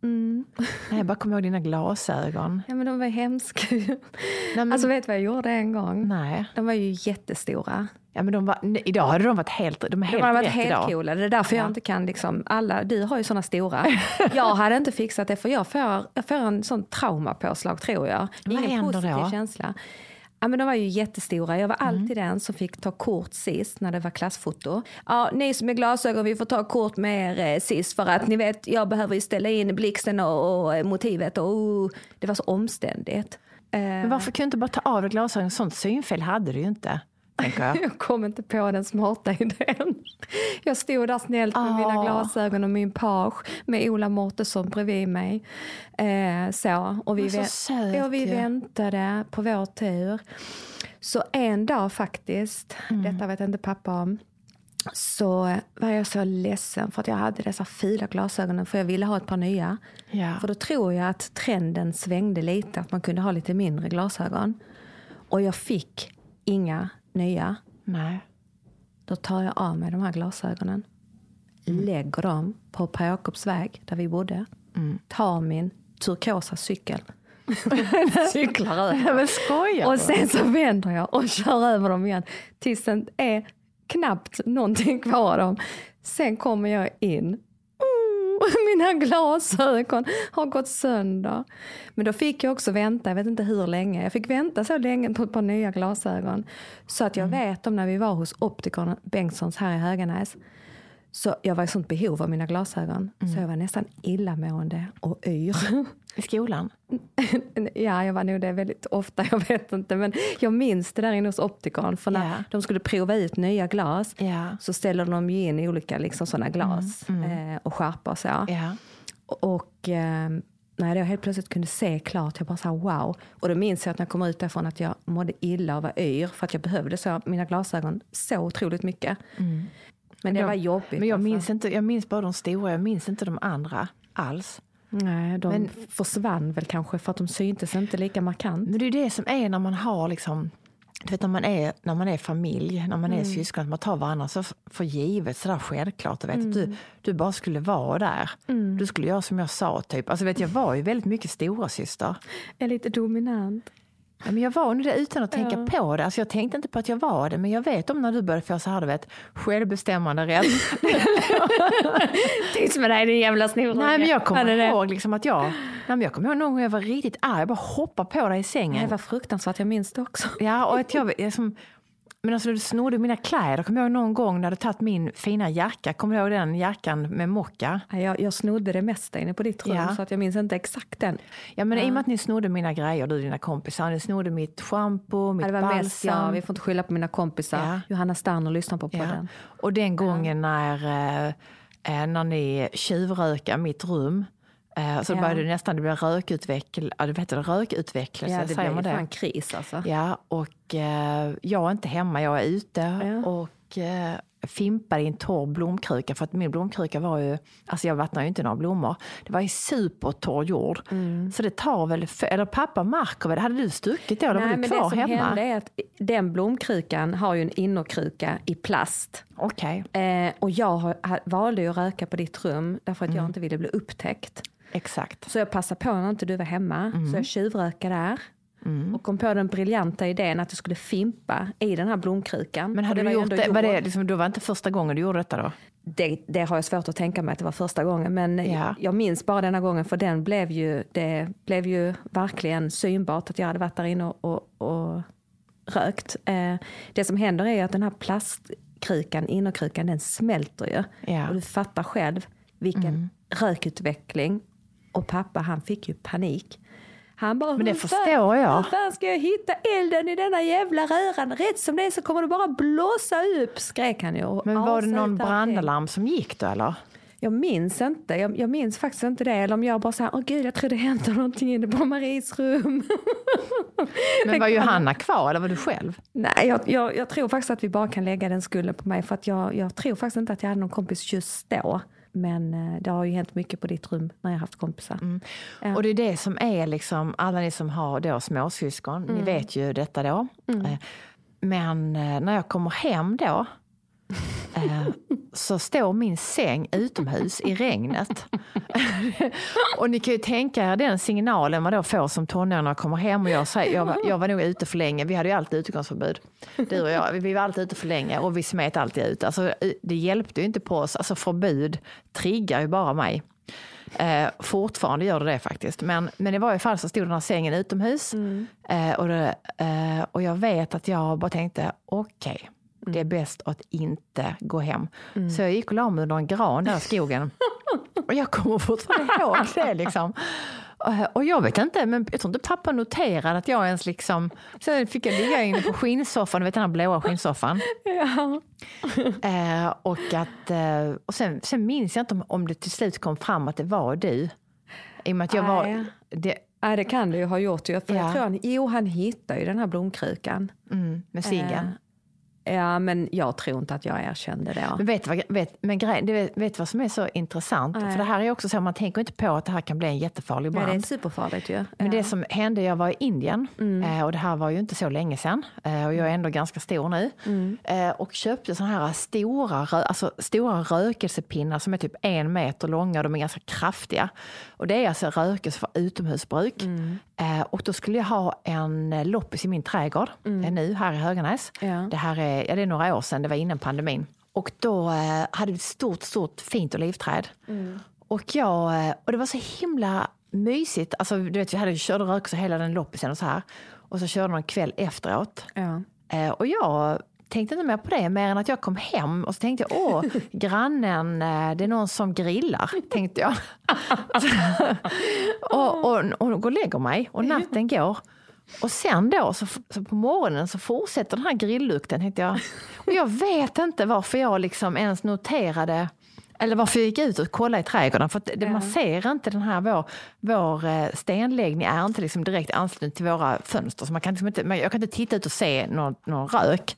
Mm. Nej, jag bara kommer ihåg dina glasögon. Ja men de var hemska. Nej, men, Alltså vet du vad jag gjorde en gång? nej. De var ju jättestora. Ja, men de var, idag hade de varit helt, de är De helt har varit rätt helt idag. coola. Det är därför jag Ja. inte kan liksom, alla, du har ju såna stora. Jag hade inte fixat det för jag får, jag får en sån traumapåslag tror jag. Vad Ingen händer positiv då? känsla. Ja, men de var ju jättestora. Jag var Mm. alltid den som fick ta kort sist när det var klassfoto. Ja, ni som är glasögon, vi får ta kort med er eh, sist för att ni vet, jag behöver ju ställa in blixten och, och eh, motivet och oh, det var så omständigt. Eh, Men varför kunde du inte bara ta av dig glasögonen? Sånt synfel hade du ju inte. Tänker jag. Jag kom inte på den smarta idén. Jag stod där snällt med mina Ah. glasögon och min page med Ola Mårtensson bredvid mig. Eh, så. Och vi, så söt ja, vi ju. väntade på vår tur. Så en dag faktiskt, Mm. detta vet inte pappa om, så var jag så ledsen för att jag hade dessa fina glasögonen för jag ville ha ett par nya. Ja. För då tror jag att trenden svängde lite, att man kunde ha lite mindre glasögon. Och jag fick inga nya. Nej. Då tar jag av mig de här glasögonen. Lägger dem på Per Jakobsväg, där vi bodde. Tar min turkosa cykel. Cyklar över. Men skojar Och sen så vänder jag och kör över dem igen. Tills det är knappt någonting kvar av dem. Sen kommer jag in. Mm, mina glasögon har gått sönder. Men då fick jag också vänta, jag vet inte hur länge. Jag fick vänta så länge på ett par nya glasögon. Så att jag vet om när vi var hos optikern Bengtssons här i Höganäs. Så jag var i sånt behov av mina glasögon. Så jag var nästan illamående och yr. I skolan? Ja, jag var nog det väldigt ofta, jag vet inte. Men jag minns det där inne hos optikern. För när Ja. de skulle prova ut nya glas Ja. så ställer de ju in olika liksom, sådana glas Eh, och skärpa och så. Ja. Och eh, när jag då helt plötsligt kunde se klart, jag bara så här, wow. Och då minns jag att när jag kom ut därifrån att jag mådde illa och var yr för att jag behövde så, mina glasögon så otroligt mycket. Men det Jag- var jobbigt. Men jag alltså. minns, inte, jag minns bara de stora, jag minns inte de andra alls. Nej, de Men- försvann väl kanske för att de syntes inte lika markant. Men det är det som är när man har liksom du vet när man är, när man är familj, när man är syskon, att man tar varandra så för givet, sådär självklart. Du vet att du, du bara skulle vara där. Du skulle göra som jag sa typ. Alltså vet jag var ju väldigt mycket stora syster. Är lite dominant. Ja, men jag var nog det utan att tänka på det. Alltså jag tänkte inte på att jag var det, men jag vet om när du började få så här, du vet, självbestämmande rätt. Tyst med dig din jävla snorunge. Nej, men jag kommer ihåg liksom att jag, nej, men jag kommer ihåg någon gång jag var riktigt arg, jag bara hoppade på dig i sängen. Det var fruktansvärt, jag minns det också. Ja, och att jag liksom, men alltså du snodde mina kläder. Kommer jag ihåg någon gång när du tagit min fina jacka. Kommer du ihåg den jackan med mocka? Jag, jag snodde det mesta inne på ditt rum Ja. så att jag minns inte exakt den. Ja, men i och med att ni snodde mina grejer, du och dina kompisar. Ni snodde mitt schampo, mitt Ja, det var mest balsam. jag, vi får inte skylla på mina kompisar. Ja. Johanna Sterner lyssnar på ja. podden. Och den gången när, eh, eh, när ni tjuvrökade mitt rum. Eh, så Ja. började det nästan det blev rökutveckl, ja, vet det, rökutvecklelse, Ja, det säger blev man ju det? fan kris alltså. Ja, och eh, jag är inte hemma, jag är ute. Ja. Och eh, fimpade i en torr blomkruka för att min blomkruka var ju, alltså jag vattnar ju inte några blommor. Det var i supertorr jord. Mm. Så det tar väl, eller pappa märker väl, hade du stuckit då? Eller var du kvar det som hemma? hände är att den blomkrukan har ju en innerkruka i plast. Okej, Eh, och jag har, ha- valde ju att röka på ditt rum därför att Mm. jag inte ville bli upptäckt. Exakt. Så jag passade på när inte du var hemma. Mm. Så jag tjuvrökade där. Och kom på den briljanta idén att jag skulle fimpa i den här blomkrukan. Men hade det du gjort ju det, var det liksom, då var inte första gången du gjorde detta då? det, det har jag svårt att tänka mig att det var första gången. Men Ja. jag minns bara denna gången för den blev ju, det blev ju verkligen synbart att jag hade varit där inne och, och, och rökt. Eh, det som händer är att den här plastkrukan, innerkrukan, den smälter ju. Ja. Mm. Och du fattar själv vilken rökutveckling. Och pappa han fick ju panik. Han bara, Men det "Hur fan- förstår jag." Hur fan ska jag hitta elden i denna jävla röran? Rätt som det är så kommer det bara blåsa upp, skrek han ju. Men var det någon brandalarm som gick då eller? Jag minns inte. Jag, jag minns faktiskt inte det. Eller om jag bara säger, åh gud, jag tror det händer någonting inne på Maries rum. Men var Johanna kvar eller var du själv? Nej, jag, jag, jag tror faktiskt att vi bara kan lägga den skulden på mig. För att jag, jag tror faktiskt inte att jag hade någon kompis just då. Men eh, det har ju hänt mycket på ditt rum när jag haft kompisar. Ja. Och det är det som är liksom, alla ni som har då småsyskon, ni vet ju detta då. Eh, Men eh, när jag kommer hem då, så står min säng utomhus i regnet. och ni kan ju tänka er den signalen man då får som tonåring när jag kommer hem och jag säger, jag var, jag var nog ute för länge, vi hade ju alltid utegångsförbud. Du och jag, vi var alltid ute för länge och vi smet alltid ut. Alltså, det hjälpte ju inte på oss, alltså förbud triggar ju bara mig. Eh, fortfarande gör det det faktiskt. Men, men i varje fall så stod den här sängen utomhus. Eh, och, det, eh, och jag vet att jag bara tänkte, okej, det är bäst att inte gå hem. Så jag gick och la mig under en gran där i skogen. och jag kommer fortfarande ihåg det liksom. Eh, Och jag vet inte, men jag tror inte pappa noterade att jag ens liksom... Sen fick jag ligga inne på skinnsoffan, du vet den här blåa skinnsoffan. Ja. Eh, och att, eh, och sen, sen minns jag inte om, om det till slut kom fram att det var du. I och med att jag Nej. var... Det, Nej, det kan det ju ha gjort. För Ja. jag tror han, jo, han hittade ju den här blomkrukan. mm, med ciggen. Ja, men jag tror inte att jag erkände det. Men vet vad, vet, men grej, du vet, vet vad som är så intressant? Nej. För det här är också så, man tänker inte på att det här kan bli en jättefarlig Ja, det är brand. superfarligt ju. Men ja. det som hände, jag var i Indien Mm. eh, och det här var ju inte så länge sedan eh, och jag är ändå ganska stor nu. Mm. Eh, och köpte såna här stora, alltså stora rökelsepinnar som är typ en meter långa och de är ganska kraftiga. Och det är alltså rökelse för utomhusbruk. Mm. Och då skulle jag ha en loppis i min trädgård eh, nu här i Höganäs. Mm. Ja. Det här är, ja, det är några år sedan, det var innan pandemin. Och då eh, hade vi ett stort, stort fint olivträd. Mm. Och, jag, eh, och det var så himla mysigt. Alltså, du vet, vi hade körde rökelse hela den loppisen och så här. Och så körde de en kväll efteråt. Ja. Eh, och jag tänkte inte mer på det, mer än att jag kom hem och så tänkte jag, åh, grannen, eh, det är någon som grillar, tänkte jag. och, och, och går och lägger mig och natten går. Och sen då, så, så på morgonen så fortsätter den här grilllukten, tänkte jag. Och jag vet inte varför jag liksom ens noterade eller varför jag gick ut och kollade i trädgården. För det, man ser inte den här, vår, vår eh, stenläggning är inte liksom direkt ansluten till våra fönster. Så man kan liksom inte, jag kan inte titta ut och se någon, någon rök.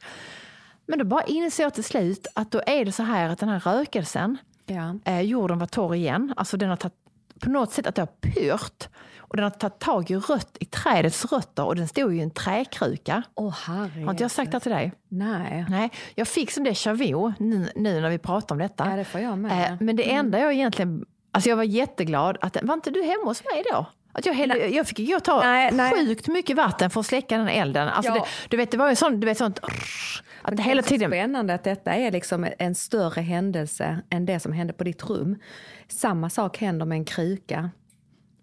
Men då bara inser jag till slut att då är det så här att den här rökelsen, Ja. eh, jorden var torr igen. Alltså den har tagit, på något sätt att det har pyrt. Och den har tagit tag i, rött, i trädets rötter och den stod ju i en träkruka. Herre. Har inte jag sagt det till dig? Nej. Nej, jag fick som det vu nu, nu när vi pratar om detta. Ja, det får jag med. Mm. Eh, men det enda jag egentligen, alltså jag var jätteglad att, var inte du hemma hos mig då? Att jag, hällde, jag fick och ta Nej, nej. sjukt mycket vatten för att släcka den elden. Alltså Ja. det, du vet, det var ju sån, du vet, sånt, att det hela är tiden... spännande att detta är liksom en större händelse än det som hände på ditt rum. Samma sak händer med en kruka.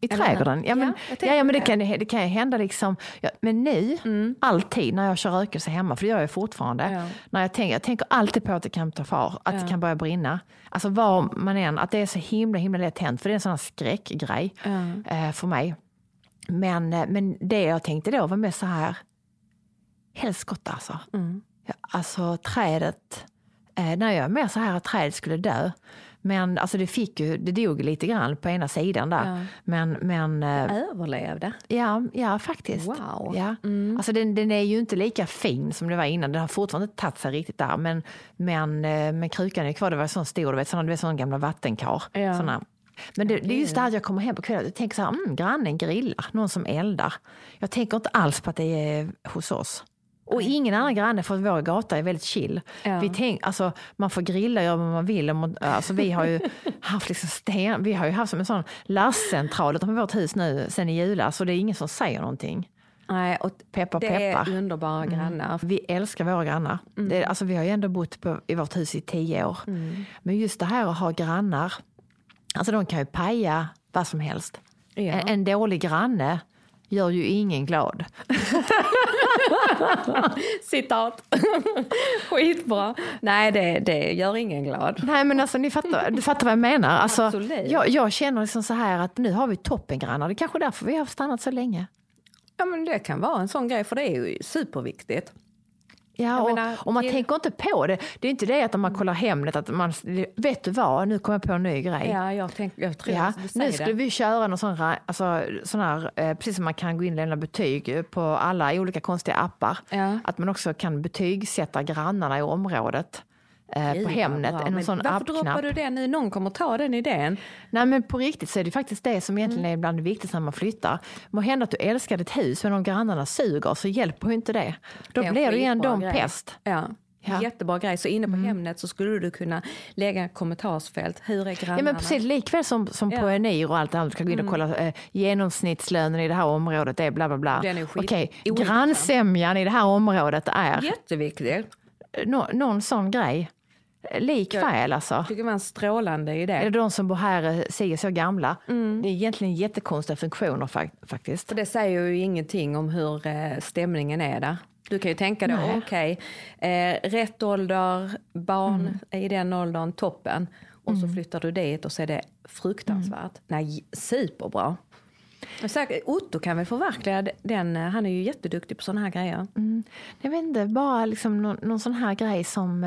I trädgården? Ja, men, Ja, ja, men det, det. kan, det kan ju hända liksom. Ja, men nu, alltid när jag kör rökelse hemma, för det gör jag fortfarande. Ja. När jag, tänker, jag tänker alltid på att det kan ta far, att det kan börja brinna. Alltså var man än, att det är så himla himla lätt hänt, för det är en sån här skräckgrej eh, för mig. Men, eh, men det jag tänkte då var mer så här, helskotta alltså. Ja, alltså trädet, eh, när jag är mer så här att trädet skulle dö. Men alltså det fick ju, det dog lite grann på ena sidan där. Ja. Men, men eh, Överlevde. ja, ja faktiskt. Wow. Ja. Alltså den, den är ju inte lika fin som det var innan. Den har fortfarande inte tagit sig riktigt där. Men, men, eh, men krukan är kvar. Det var sån stor, du vet, såna, du vet, sån gamla vattenkar. Ja. Såna. Men det, det är just det att jag kommer hem på kvällen och tänker så här, mm, grannen grillar, någon som eldar. Jag tänker inte alls på att det är hos oss. Och ingen annan granne för vår gata är väldigt chill. Ja. Vi tänk, alltså, man får grilla och göra vad man vill. Alltså, vi har ju haft liksom sten, vi har ju haft som en sån lastcentral utanför vårt hus nu sen i julas och det är ingen som säger någonting. Nej, och Peppar, det peppar. är underbara grannar. Vi älskar våra grannar. Det, alltså, vi har ju ändå bott på, i vårt hus i tio år. Men just det här att ha grannar, alltså de kan ju paja vad som helst. Ja. En, en dålig granne gör ju ingen glad. Citat. Skitbra. Nej, det, det gör ingen glad. Nej men alltså ni fattar, du fattar vad jag menar. Alltså, Absolut. jag, jag känner liksom så här att nu har vi toppengrannar. Det är kanske är därför vi har stannat så länge. Ja, men det kan vara en sån grej, för det är ju superviktigt. Ja, och, menar, och man till- tänker inte på det. Det är inte det att när man kollar Hemnet att man, vet du vad, nu kommer jag på en ny grej. Ja, jag, tänk, jag tror Ja, att nu skulle vi köra någon sån, alltså, sån här, eh, precis som man kan gå in och lämna betyg på alla olika konstiga appar. Ja. Att man också kan betygsätta grannarna i området på vad Hemnet. En sån Varför droppar du det nu? Någon kommer ta den idén. Nej men på riktigt så är det faktiskt det som egentligen Mm. är bland det viktigaste när man flyttar. Må hända att du älskar ditt hus men om grannarna suger så hjälper ju inte det. Då Det blir det ändå en pest. Ja. Ja. Mm. Jättebra grej. Så inne på Hemnet så skulle du kunna lägga ett kommentarsfält. Hur är grannarna? Ja men precis, likväl som, som på Ja. Mm. Enir och allt andra. Du kan gå in och kolla eh, genomsnittslönen i det här området är bla bla bla. Den är skit- Okej, grannsämjan i det här området är Jätteviktigt. nå, någon sån grej. Eh, Likväl alltså. tycker det var en strålande idé. Eller de som bor här eh, si så gamla. Mm. Det är egentligen jättekonstiga funktioner fak- faktiskt. För det säger ju ingenting om hur eh, stämningen är där. Du kan ju tänka dig, okej, eh, rätt ålder, barn Mm. i den åldern, toppen. Och så flyttar du dit och så är det fruktansvärt. Mm. Nej, superbra. Säkert, Otto kan väl förverkliga den, han är ju jätteduktig på sådana här grejer. Jag vet inte, bara liksom någon, någon sån här grej som,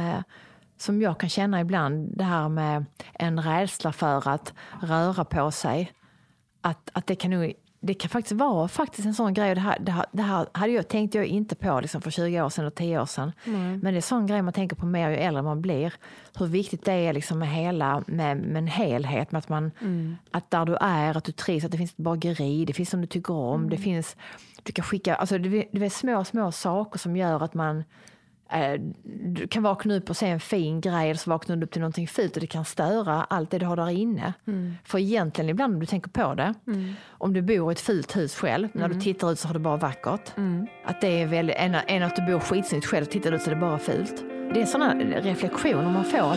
som jag kan känna ibland. Det här med en rädsla för att röra på sig. Att, att det kan nog det kan faktiskt vara faktiskt en sån grej. Det här, det här, det här hade jag, tänkte jag inte på liksom för 20 år sedan och 10 år sedan. Men det är en sån grej man tänker på mer ju äldre man blir. Hur viktigt det är liksom med, hela, med, med en helhet. Med att, man, att där du är, att du trivs, att det finns ett bageri, det finns som du tycker om. Det finns, du kan skicka, alltså det, det är små, små saker som gör att man du kan vakna upp och se en fin grej eller så vaknar du upp till någonting fult och det kan störa allt det du har där inne. För egentligen ibland om du tänker på det, om du bor i ett fult hus själv, när du tittar ut så har du bara vackert. Att det är väldigt, än, än att du bor skitsnyggt själv och tittar ut så är det bara fult. Det är sådana reflektioner man får.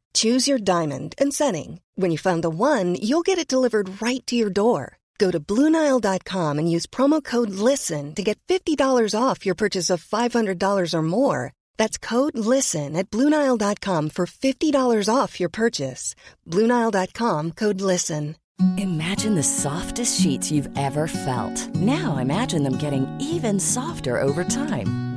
Choose your diamond and setting. When you find the one, you'll get it delivered right to your door. Go to Bluenile.com and use promo code LISTEN to get $50 off your purchase of $500 or more. That's code LISTEN at Bluenile.com for $50 off your purchase. Bluenile.com code LISTEN. Imagine the softest sheets you've ever felt. Now imagine them getting even softer over time.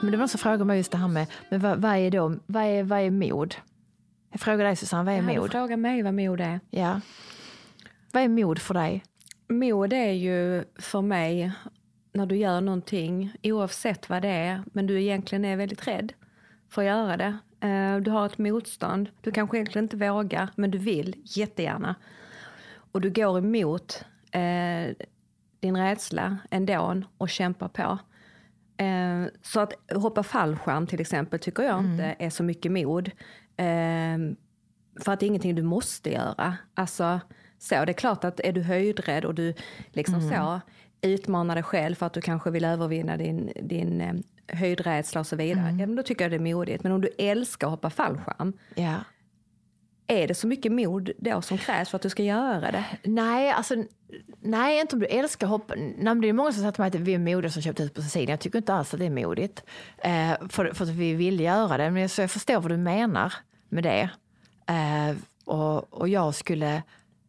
Men det var någon som frågade mig just det här med, men vad, vad, är, då, vad, är, vad är mod? Jag frågar dig Susanne, vad är Ja, du mod? frågar mig vad mod är. Ja. Vad är mod för dig? Mod är ju för mig när du gör någonting, oavsett vad det är, men du egentligen är väldigt rädd för att göra det. Eh, Du har ett motstånd, du kanske egentligen inte vågar, men du vill jättegärna. Och du går emot eh, din rädsla ändå och kämpar på. Eh, så att hoppa fallskärm till exempel tycker jag inte är så mycket mod. Eh, för att det är ingenting du måste göra. Alltså, så, det är klart att är du höjdrädd och du liksom så utmanar dig själv för att du kanske vill övervinna din, din eh, höjdrädsla och så vidare. Ja, men då tycker jag det är modigt. Men om du älskar att hoppa fallskärm, Ja. Är det så mycket mod då som krävs för att du ska göra det? Nej, alltså, nej, inte om du älskar hoppa. Nej, det är många som säger till mig att vi är modiga som köpt hus på Sicilien. Jag tycker inte alls att det är modigt. Eh, för, för att vi vill göra det. Men så jag förstår vad du menar med det. Eh, och, och jag skulle,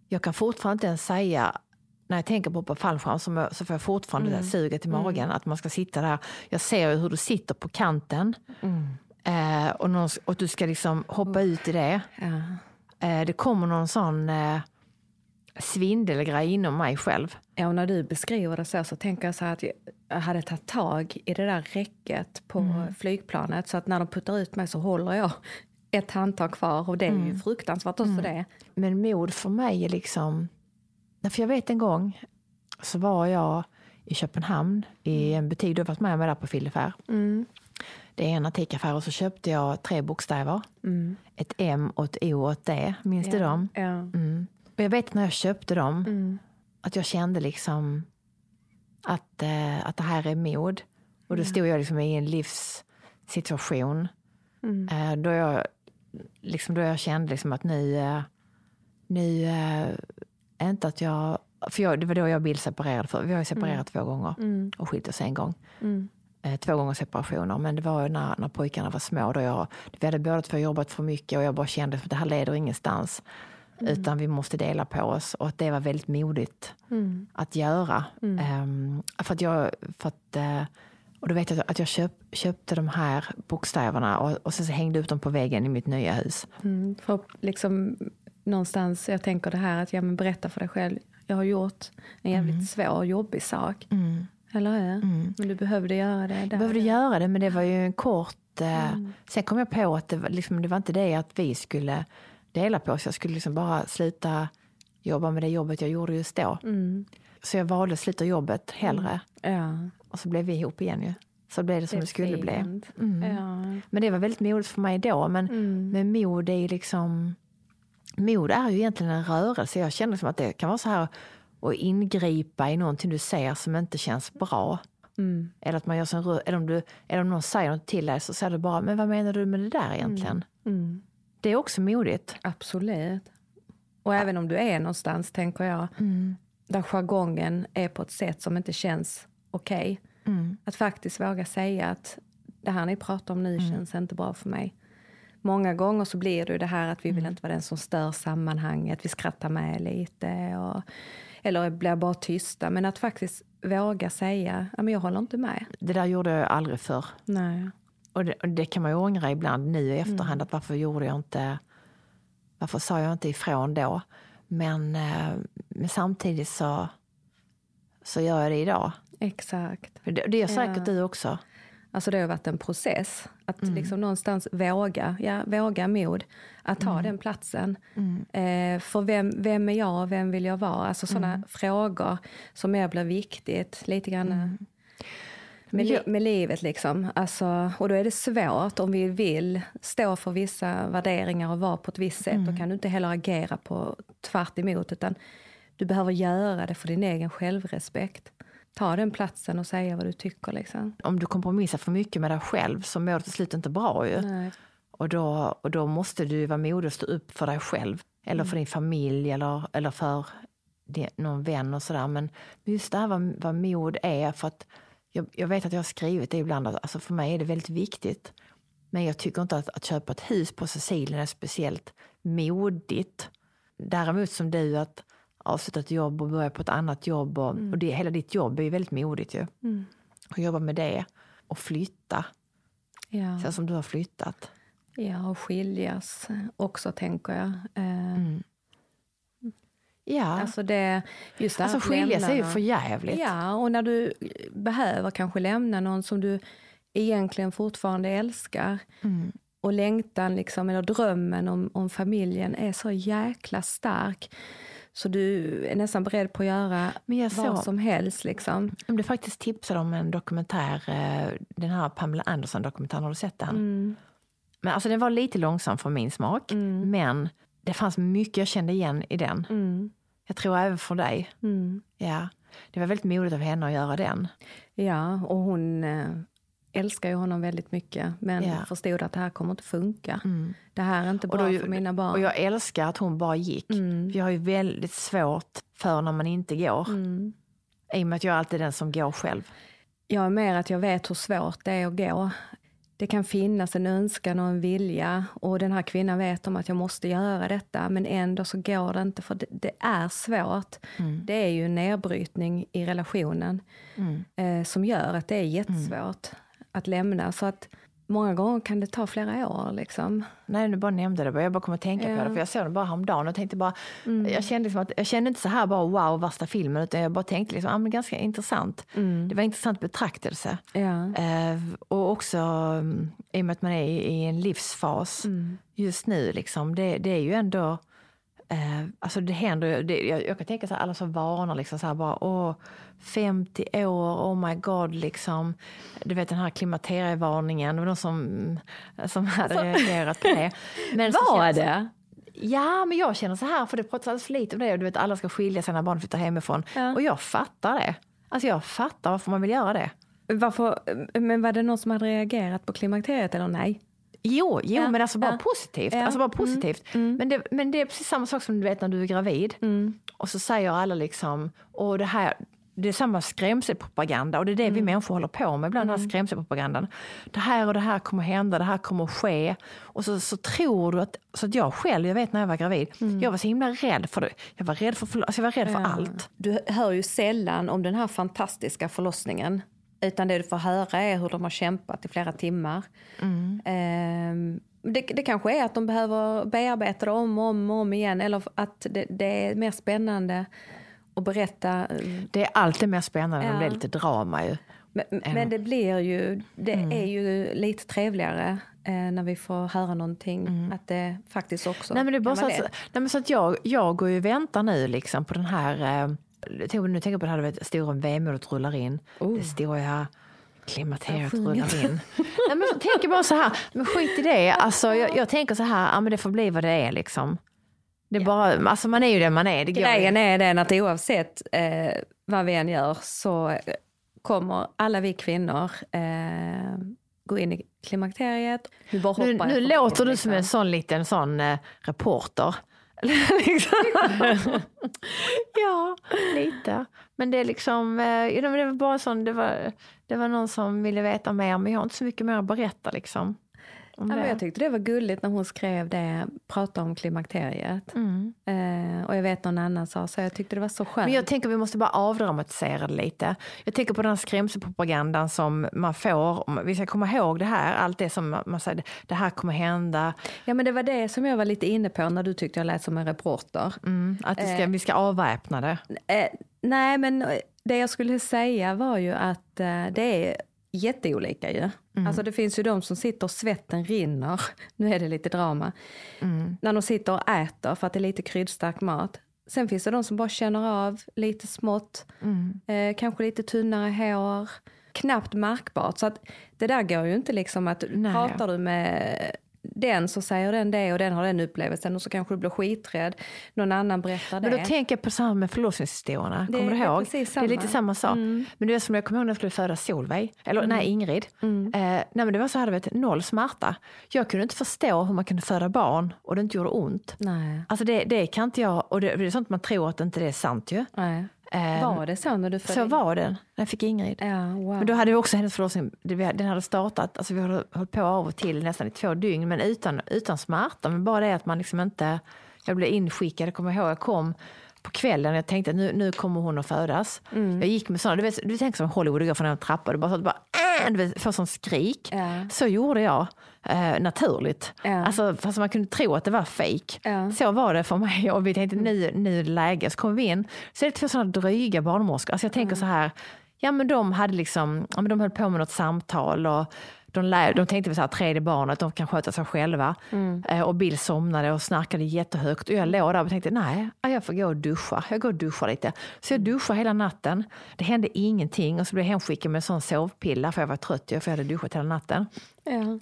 jag kan fortfarande inte ens säga när jag tänker på hoppa fallskärm så, så får jag fortfarande det där suget i magen att man ska sitta där. Jag ser ju hur du sitter på kanten eh, och, någon, och du ska liksom hoppa ut i det. Ja. Eh, det kommer någon sån eh, svindelgrej inom mig själv. Ja, och när du beskriver det så, så tänker jag så här att jag hade tagit tag i det där räcket på flygplanet. Så att när de puttar ut mig så håller jag ett handtag kvar. Och det är ju fruktansvärt också det. Men mod för mig är liksom... För jag vet en gång så var jag i Köpenhamn i en butik, du har varit med mig där på Fillefär. Det är en antikaffär och så köpte jag tre bokstäver. Ett M och ett O och ett D. Minns du dem? Ja. Mm. Och jag vet när jag köpte dem att jag kände liksom att, eh, att det här är mod. Och då stod jag liksom i en livssituation eh, då, jag, liksom, då jag kände liksom att nu, eh, nu eh, inte att jag... För jag, det var då jag bildseparerade. För, vi har ju separerat två gånger och skilt oss en gång. Eh, två gånger separationer. Men det var när, när pojkarna var små. Då jag, vi hade båda två jobbat för mycket och jag bara kände att det här leder ingenstans. Utan vi måste dela på oss. Och att det var väldigt modigt att göra. Ehm, för att jag... För att, eh, och då vet jag att jag köp, köpte de här bokstäverna och, och sen så hängde ut dem på väggen i mitt nya hus. Mm, för liksom någonstans, jag tänker det här att ja, men berätta för dig själv, jag har gjort en jävligt svår och jobbig sak. Eller hur? Men du behövde göra det. Jag Där. behövde göra det, men det var ju en kort... Eh, Sen kom jag på att det var, liksom, det var inte det att vi skulle dela på oss. Jag skulle liksom bara sluta jobba med det jobbet jag gjorde just då. Så jag valde att sluta jobbet hellre. Ja, Och så blev vi ihop igen ju. Så blev det som det, är skulle bli. fint. Mm. Ja. Men det var väldigt modigt för mig då. Men, men mod är ju liksom... Mod är ju egentligen en rörelse. Jag känner som att det kan vara så här att ingripa i någonting du ser som inte känns bra. Eller att man gör rö- eller om, du, eller om någon säger något till dig så säger du bara, men vad menar du med det där egentligen? Det är också modigt. Absolut. Och även om du är någonstans, tänker jag, där jargongen är på ett sätt som inte känns okej. Att faktiskt våga säga att det här ni pratar om nu känns inte bra för mig. Många gånger så blir det ju det här att vi vill inte vara den som stör sammanhanget, vi skrattar med lite. Och, eller blir bara tysta. Men att faktiskt våga säga, men jag håller inte med. Det där gjorde jag aldrig förr. Nej. Och det, och det kan man ju ångra ibland nu i efterhand. Att varför gjorde jag inte... Varför sa jag inte ifrån då? Men, eh, men samtidigt så, så gör jag det idag. Exakt. Det, det gör säkert Ja. du också. Alltså det har varit en process. Att liksom någonstans våga, ja, våga mod att ta den platsen. Eh, för vem, vem är jag och vem vill jag vara? Alltså sådana frågor som mer blir viktigt. Lite grann med, li- med livet liksom. Alltså, och då är det svårt om vi vill stå för vissa värderingar och vara på ett visst sätt. Då kan du inte heller agera på tvärt emot, utan du behöver göra det för din egen självrespekt. Ta den platsen och säga vad du tycker. Liksom. Om du kompromissar för mycket med dig själv så mår du till slut inte bra ju. Nej. Och då, och då måste du vara modig och stå upp för dig själv. Eller för din familj eller, eller för din, någon vän och sådär. Men just det här vad, vad mod är. För att jag, jag vet att jag har skrivit det ibland. Alltså för mig är det väldigt viktigt. Men jag tycker inte att, att köpa ett hus på Sicilien är speciellt modigt. Däremot som du, att avsluta ett jobb och börja på ett annat jobb. Och, och det, hela ditt jobb är ju väldigt modigt ju. Att jobba med det och flytta Ja. så som du har flyttat. Ja, och skiljas också tänker jag. Eh, Ja, Alltså det, just det alltså skilja sig är ju för jävligt. Ja, och när du behöver kanske lämna någon som du egentligen fortfarande älskar. Mm. Och längtan, liksom, eller drömmen om, om familjen är så jäkla stark. Så du är nästan beredd på att göra vad såg- som helst. Liksom. Jag blev faktiskt tipsad om en dokumentär, eh, den här Pamela Anderson-dokumentären, har du sett den? Mm. Men alltså den var lite långsam för min smak, men det fanns mycket jag kände igen i den. Mm. Jag tror även för dig. Mm. Ja. Det var väldigt modigt av henne att göra den. Ja, och hon eh, älskar ju honom väldigt mycket. Men Ja. förstod att det här kommer inte funka. Det här är inte bra då- för mina barn. Och jag älskar att hon bara gick. För jag har ju väldigt svårt för när man inte går. Mm. I och med att jag alltid är den som går själv. Jag är mer att jag vet hur svårt det är att gå. Det kan finnas en önskan och en vilja och den här kvinnan vet om att jag måste göra detta men ändå så går det inte för det, det är svårt. Det är ju en nedbrytning i relationen eh, som gör att det är jättesvårt att lämna. Så att många gånger kan det ta flera år. Liksom. Nej, du bara nämnde det. Jag bara kom att tänka på Ja. det. För jag såg det bara häromdagen och tänkte bara... Jag, kände liksom att, jag kände inte så här bara wow, värsta filmen. Utan jag bara tänkte liksom, ah, men ganska intressant. Det var en intressant betraktelse. Ja. Eh, och också mm, i och med att man är i, i en livsfas just nu. Liksom, det, det är ju ändå... Eh, alltså det händer det, jag, jag kan tänka så här, alla som varnar liksom så här bara, åh, 50 år, oh my god, liksom. Du vet den här klimakterievarningen, det var någon som, som hade reagerat på det. Men så Var det? Ja, men jag känner så här, för det pratas alldeles för lite om det. Du vet, alla ska skilja sig när barn flyttar hemifrån. Ja. Och jag fattar det. Alltså jag fattar varför man vill göra det. Varför, men var det någon som hade reagerat på klimakteriet eller nej? Jo, jo Ja, men alltså bara ja. positivt. Ja, Alltså bara mm, positivt. Men, det, men det är precis samma sak som du vet när du är gravid. Mm. Och så säger alla liksom, och det här, det är samma skrämselpropaganda och det är det Mm. vi människor håller på med ibland, den här skrämselpropagandan. Det här och det här kommer hända, det här kommer ske. Och så, så tror du att, så att jag själv, jag vet när jag var gravid, Mm. jag var så himla rädd för det. Jag var rädd för, alltså jag var rädd för allt. Du hör ju sällan om den här fantastiska förlossningen. Utan det du får höra är hur de har kämpat i flera timmar. Ehm, det, det kanske är att de behöver bearbeta det om och om och om igen. Eller att det, det är mer spännande att berätta. Det är alltid mer spännande när det Ja. blir lite drama ju. Men, men det blir ju, det är ju lite trevligare eh, när vi får höra någonting. Att det faktiskt också Nej men det är bara så att, nej, men så att jag, jag går ju och väntar nu liksom på den här, eh, nu tänker jag på det här, du vet, stora vemodet rullar in. Det stora klimakteriet Jag rullar in. nej, men så tänker jag bara så här, men skit i det. Alltså, jag, jag tänker så här, ja, men det får bli vad det är liksom. Det är bara, alltså man är ju den man är. Det Grejen är den att oavsett eh, vad vi än gör så eh, kommer alla vi kvinnor eh, gå in i klimakteriet. Nu, nu låter du som en liksom. sån liten sån eh, reporter. liksom. ja, lite. Men det är liksom, eh, det var bara sån, det var, det var någon som ville veta mer, men jag har inte så mycket mer att berätta liksom. Om Ja, men jag tyckte det var gulligt när hon skrev det, pratade om klimakteriet. Mm. Eh, och jag vet någon annan sa så, jag tyckte det var så skönt. Men jag tänker vi måste bara avdramatisera det lite. Jag tänker på den här skrämselpropagandan som man får. Vi ska komma ihåg det här, allt det som man säger, det här kommer hända. Ja men det var det som jag var lite inne på när du tyckte jag lät som en reporter. Mm, att det ska, vi ska avväpna det. Eh, nej, men det jag skulle säga var ju att eh, det är jätteolika ju. Alltså det finns ju de som sitter och svetten rinner, nu är det lite drama, när de sitter och äter för att det är lite kryddstark mat. Sen finns det de som bara känner av lite smått, eh, kanske lite tunnare hår, knappt märkbart. Så att det där går ju inte liksom att Nej. pratar du med den så säger den det och den har den upplevelsen och så kanske du blir skiträdd. Någon annan berättar det. Men då tänker jag på samma med förlossningshistorierna. Det Kommer du är ihåg? Det är lite samma. sak. Men du vet som jag kommer ihåg när jag skulle föda Solveig, eller nej Ingrid. Eh, nej men det var så här, du vet, noll smärta. Jag kunde inte förstå hur man kunde föda barn och det inte gjorde ont. Nej. Alltså det, det kan inte jag, och det, det är sånt man tror att inte det är sant ju. Nej. Eh, Var det så när du födde? så var det när jag fick Ingrid. Ja, wow. Men då hade vi också hennes förlossning, den hade startat, alltså vi hade hållit på av och till nästan i två dygn, men utan, utan smärta. Men bara det att man liksom inte, jag blev inskickad, jag kommer ihåg, jag kom på kvällen, jag tänkte nu, nu kommer hon att födas. Jag gick med sådana, du vet, du tänker som Hollywood, du går från en trappa, du bara, så, att du bara äh, du vet, får sån skrik. Ja. Så gjorde jag, eh, naturligt. Ja. Alltså, fast man kunde tro att det var fake. Ja. Så var det för mig och vi tänkte nu, nu är det läge. Så kom vi in, så är det två sådana dryga barnmorskor. Alltså jag tänker så här, ja men de hade liksom, ja, men de höll på med något samtal och de, lär, de tänkte väl här, tredje barnet, de kan sköta sig själva. Eh, och Bill somnade och snarkade jättehögt. Och jag låg där och tänkte, nej, ja, jag får gå och duscha. Jag går och duschar lite. Så jag duschade hela natten. Det hände ingenting. Och så blev jag hemskickad med en sån sovpilla, för jag var trött, för jag hade duschat hela natten. Ja.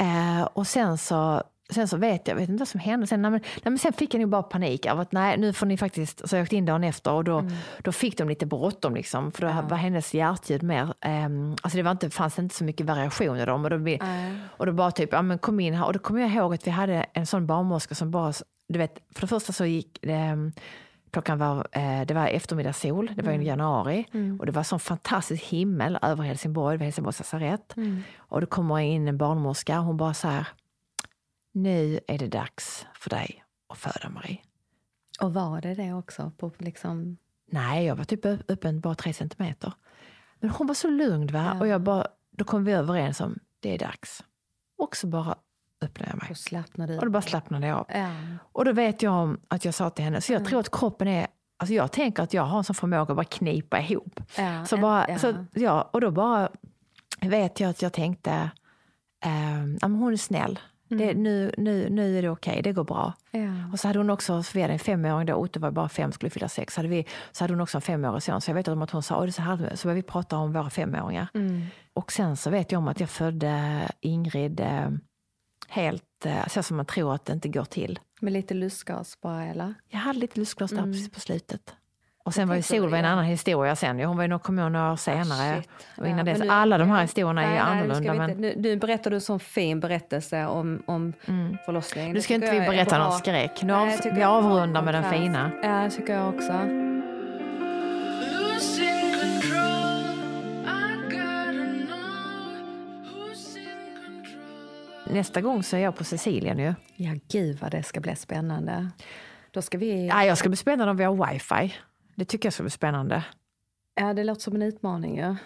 Eh, och sen så, sen så vet jag, vet inte vad som hände. Sen, nej, men, nej, men sen fick jag nog bara panik av att nej, nu får ni faktiskt, så jag åkte in dagen efter och då, då fick de lite bråttom liksom. För då var hennes hjärtljud mer, ehm, alltså det var inte, fanns inte så mycket variation i dem. Och då, bli- och då bara typ, ja men kom in här. Och då kommer jag ihåg att vi hade en sån barnmorska som bara, du vet, för det första så gick det, ehm, Klockan var, eh, det var eftermiddagssol, det var i januari och det var sån fantastisk himmel över Helsingborg, det var Helsingborgs lasarett. Och då kommer in en barnmorska och hon bara så här, nu är det dags för dig att föda Marie. Och var det det också? På liksom... Nej, jag var typ öppen bara tre centimeter. Men hon var så lugn va? och jag bara, då kom vi överens om, det är dags. Och så bara öppnade jag mig. Och slappnade Och då bara slappnade jag av. Ja. Och då vet jag om att jag sa till henne, så jag tror att kroppen är, alltså jag tänker att jag har en sån förmåga att bara knipa ihop. Ja, Så bara, ja. Så, ja, och då bara vet jag att jag tänkte, men hon är snäll. Det, nu, nu, nu är det okej, det går bra. Ja. Och så hade hon också, för vi hade en femåring då, Otto var bara fem, skulle fylla sex, hade vi, så hade hon också en femårig son. Så jag vet om att hon sa, "Åh, det är så här, så började vi prata om våra femåringar. Och sen så vet jag om att jag födde Ingrid eh, helt eh, så som man tror att det inte går till. Med lite lustgas bara eller? Jag hade lite lustgas där precis på slutet. Och sen var ju Solveig en annan historia sen. ju. Hon var ju nog, kom ju några år senare. shit. och innan Ja, dess. nu- Alla de här historierna är ju Nej, nu ska annorlunda. vi Men inte, nu, nu berättar du en sån fin berättelse om, om förlossningen. nu ska inte vi jag är berätta någon skräck. Nu Nej, av, jag vi jag är avrundar med den fina. Ja, det tycker jag också. Nästa gång så är jag på Sicilien ju. Ja, gud vad det ska bli spännande. Då ska vi... Ja, jag ska bli spännande om vi har wifi. Det tycker jag ska bli spännande. Ja, det låter som en utmaning ju.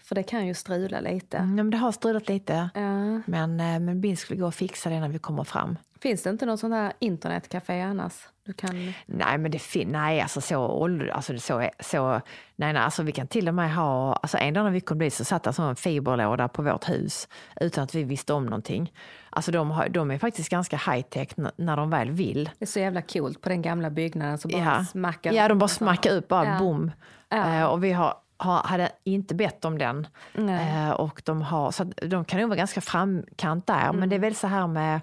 För det kan ju strula lite. Mm, ja, men det har strulat lite. Ja. Men, eh, men Bill skulle gå och fixa det när vi kommer fram. Finns det inte någon sån där internetcafé annars? Du kan... Nej, men det fin- nej, alltså så ålder, alltså så, så, nej, nej, alltså vi kan till och med ha, alltså en dag när vi kom dit så satt det alltså en fiberlåda på vårt hus utan att vi visste om någonting. Alltså de, har, de är faktiskt ganska high tech när de väl vill. Det är så jävla coolt på den gamla byggnaden så bara Ja, smackar ja de bara smackar upp, bara Ja. boom. Ja. Eh, och vi har, hade inte bett om den. Eh, och de, har, så de kan nog vara ganska framkant där. Mm. Men det är väl så här med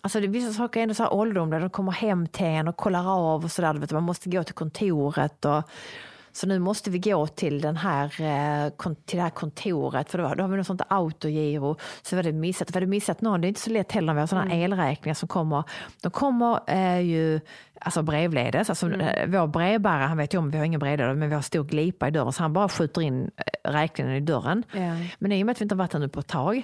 Alltså det, vissa saker är ändå så här ålderdomliga. De kommer hem till en och kollar av och sådär. Man måste gå till kontoret. Och, så nu måste vi gå till, den här, eh, till det här kontoret. För då, då har vi något sånt autogiro. Så var det missat. För det missat någon. Det är inte så lätt heller när vi har sådana elräkningar som kommer. De kommer eh, ju alltså brevledes. Alltså, eh, Vår brevbärare han vet ju om vi har ingen brevlåda men vi har stor glipa i dörren. Så han bara skjuter in eh, räkningen i dörren. Ja. Men i och med att vi inte har varit här nu på ett tag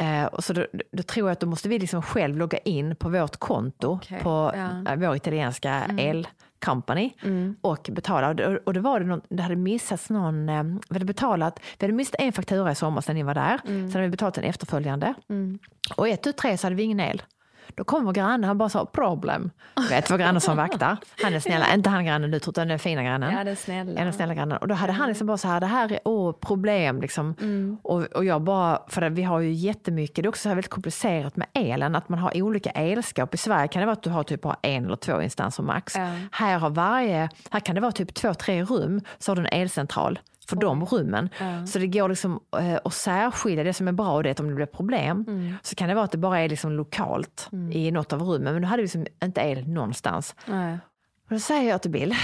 Eh, och så då, då tror jag att då måste vi liksom själv logga in på vårt konto Okej, på ja. Mm. eh, vår italienska el company och betala. Och, det- och det var det, någon, det hade missats någon, eh, vi hade betalat, vi hade missat en faktura i sommar sen ni var där, Mm. sen hade vi betalat en efterföljande. Och ett, tu, tre så hade vi ingen el. Då kom vår granne, han bara sa problem. Vet, vår granne som vaktar. Han är snälla, inte han grannen du tror, utan den fina grannen. Ja, den snälla. Den snälla grannen. Och då hade han liksom bara så här, det här är åh, problem. Liksom. Mm. Och, och jag bara, för vi har ju jättemycket, det är också så här väldigt komplicerat med elen, att man har olika elskåp. I Sverige kan det vara att du har typ bara en eller två instanser max. Ja. Här, har varje, här kan det vara typ två, tre rum, så har du en elcentral för de rummen. Så det går liksom eh, att särskilja det som är bra och det om det blir problem Mm. så kan det vara att det bara är liksom lokalt i något av rummen. Men då hade vi liksom inte el någonstans. Och då säger jag till Bill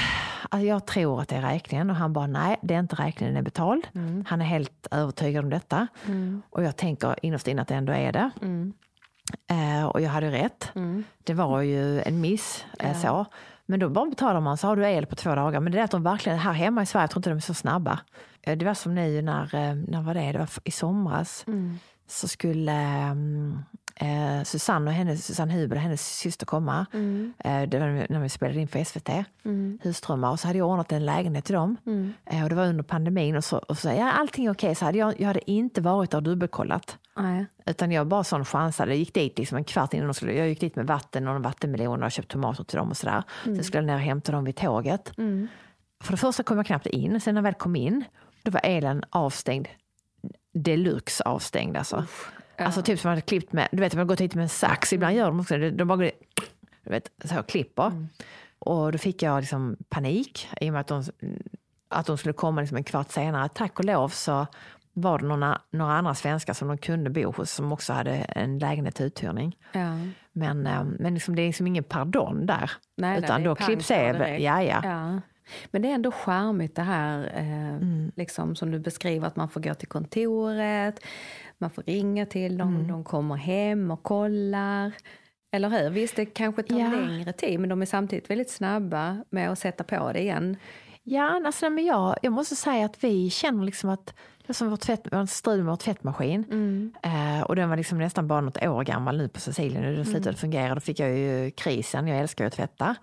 att jag tror att det är räkningen och han bara nej, det är inte räkningen, den är betald. Han är helt övertygad om detta. Och jag tänker innerst inne att det ändå är det. Eh, och jag hade rätt. Det var ju en miss. Eh, så. Men då bara betalar man så har du el på två dagar. Men det är att de verkligen, här hemma i Sverige, jag tror inte de är så snabba. Eh, det var som nu när, eh, när var det? Det var i somras. Så skulle, eh, Susanne och hennes, Susanne Huber och hennes syster komma. Mm. Eh, det var när vi spelade in för SVT, Husdrömmar. Och så hade jag ordnat en lägenhet till dem. Mm. Eh, och det var under pandemin och så, och så ja, allting är okej. Så hade jag, jag hade inte varit där och dubbelkollat. Nej. Utan jag bara sån chansade. Jag gick dit liksom en kvart innan de skulle, jag gick dit med vatten och en vattenmelon och köpte tomater till dem och sådär. Sen skulle jag ner och hämta dem vid tåget. För det första kom jag knappt in, sen när jag väl kom in, då var elen avstängd. Deluxe avstängd alltså. Alltså typ som man hade klippt med, du vet man har gått hit med en sax, ibland gör de också det, de bara går du vet, så här, klipper. Och då fick jag liksom panik i och med att de, att de skulle komma liksom en kvart senare. Tack och lov så var det några, några andra svenskar som de kunde bo hos som också hade en lägenhet uthyrning. Ja. Men, eh, men liksom, det är liksom ingen pardon där. Nej, nej, utan är då klipps det, ja, ja. Ja. Men det är ändå charmigt det här, eh, Mm. liksom, som du beskriver, att man får gå till kontoret, man får ringa till dem, Mm. de kommer hem och kollar. Eller hur? Visst, det kanske tar Ja. längre tid, men de är samtidigt väldigt snabba med att sätta på det igen. Ja, alltså, men jag, jag måste säga att vi känner liksom att det som vår tvätt, en strul med vår tvättmaskin. Mm. Eh, och den var liksom nästan bara något år gammal nu på Sicilien. Den slutade Mm. fungera. Då fick jag ju krisen. Jag älskar ju att tvätta.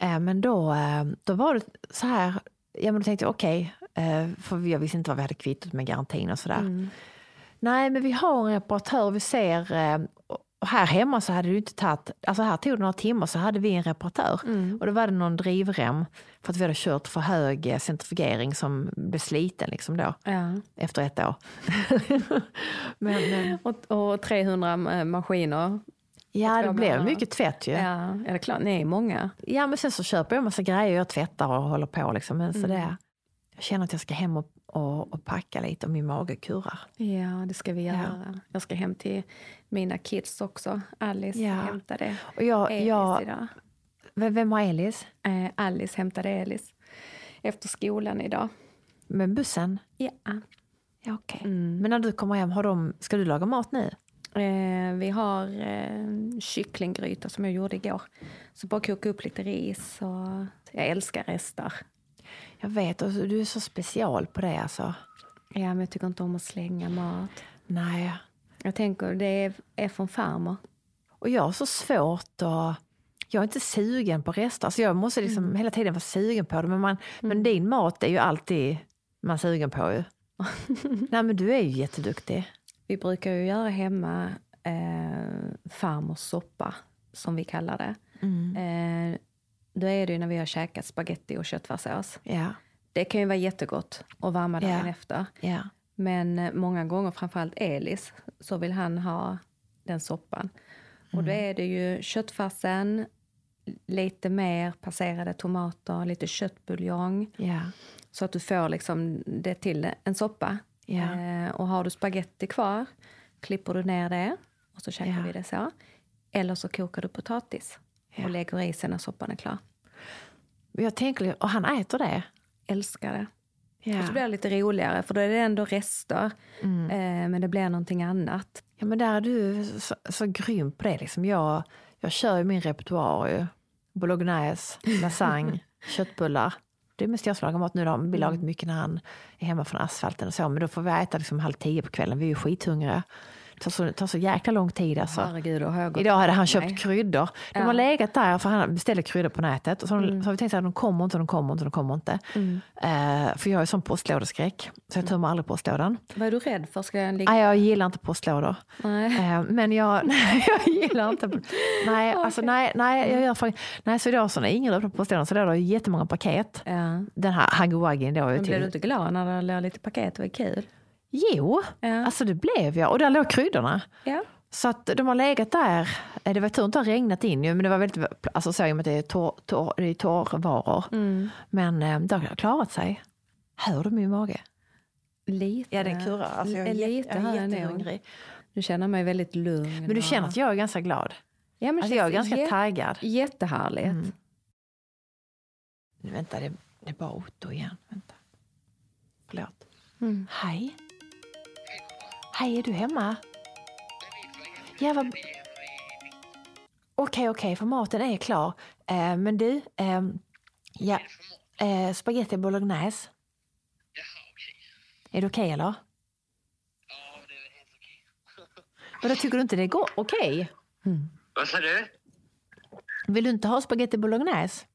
Eh, men då, eh, då var det så här. Ja, men då tänkte jag okej. eh, för jag visste inte vad vi hade kvittot med garantin och sådär. Mm. Nej, men vi har en reparatör. Vi ser. Eh, och här hemma så hade det ju inte tagit, alltså här tog det några timmar så hade vi en reparatör. Och då var det någon drivrem för att vi hade kört för hög eh, centrifugering som blev sliten liksom då Ja. efter ett år. men eh, Och, och 300 ma- maskiner. ja, det blev mycket tvätt ju. Ja. Ja, är det klart? Ni är många. men sen så köper jag massa grejer, jag tvättar och håller på liksom. Men så det, jag känner att jag ska hem och, och, och packa lite och min mage kurrar. Ja, det ska vi Ja. göra. Jag ska hem till mina kids också. Alice Ja. hämtade Och jag, Elis jag, idag. Vem har Elis? Eh, Alice hämtade Elis efter skolan idag. Med bussen? Ja. Ja, okej. Men när du kommer hem, har de, ska du laga mat nu? Eh, vi har eh, kycklinggryta som jag gjorde igår. Så bara koka upp lite ris. Och jag älskar restar. Jag vet, och du är så special på det alltså. Ja, men jag tycker inte om att slänga mat. Nej. Jag tänker, det är, är från farmor. Och jag har så svårt att... Jag är inte sugen på rester. Alltså jag måste liksom hela tiden vara sugen på det. Men, man, men din mat är ju alltid man sugen på ju. Nej men du är ju jätteduktig. Vi brukar ju göra hemma eh, farmors soppa, som vi kallar det. Eh, då är det ju när vi har käkat spaghetti och köttfärssås. Ja, Det kan ju vara jättegott att värma dagen Ja. efter. ja. Men eh, många gånger, framförallt Elis, så vill han ha den soppan. Och då är det ju köttfärsen, lite mer passerade tomater, lite köttbuljong. ja. Så att du får liksom det till en soppa. Eh, och har du spaghetti kvar, klipper du ner det och så käkar Ja. vi det så. Eller så kokar du potatis och lägger i sen när soppan är klar. Jag tänker, och han äter det? Älskar det. Ja. Och så blir det lite roligare för då är det ändå rester. Mm. Eh, men det blir någonting annat. ja men där är du så, så grym på det. Liksom. Jag, jag kör ju min repertoar. Bolognese, lasagne, köttbullar. Det är mest jag som lagar mat nu. Då. Vi lagat mycket när han är hemma från asfalten och så. Men då får vi äta liksom halv tio på kvällen. Vi är ju skithungriga. Det tar så, tar så jäkla lång tid alltså. Herregud, Idag hade han Nej. köpt kryddor. De Ja. Mm. har legat där, för han beställde kryddor på nätet. Och så, har- så har vi tänkt att de kommer inte, de kommer inte, de kommer inte. Eh, för jag är sån postlådeskräck, så jag tömmer aldrig postlådan. Vad är du rädd för? Ska den ligga... Nej, jag gillar inte postlådor. Nej. Eh, men jag, nej, jag gillar inte... Nej, alltså, nej, nej, jag gör faktiskt... Nej, så idag så när ingen öppnar postlådan så är det jättemånga paket. Ja. Den här haggy då Men blev du inte glad när det låg lite paket? Det var kul. Jo, Ja. alltså det blev jag. Och där låg kryddorna. Ja. Så att de har legat där. Eh, Det var tur att det har regnat in ju, men det var väldigt, alltså så i och med att det är, torr, torr, det är torrvaror. Men eh, det har klarat sig. Hör du min mage? Lite. Ja, den kurrar. Alltså, jag är, Lite jag är jag jättehungrig. Du känner mig väldigt lugn. Men du känner att jag är ganska glad? ja, men Alltså jag är ganska jä- taggad. Jättehärligt. Mm. Nu, vänta, det, det är bara Otto igen. Vänta. Förlåt. Mm. Hej. Hej, är du hemma? Ja, vad... Okej, okej, för maten är klar. Eh, men du, ehm, ja, eh, spaghetti bolognese. Är det okej eller? Och då tycker du inte det går okej? Vad sa du? Vill du inte ha spaghetti bolognese?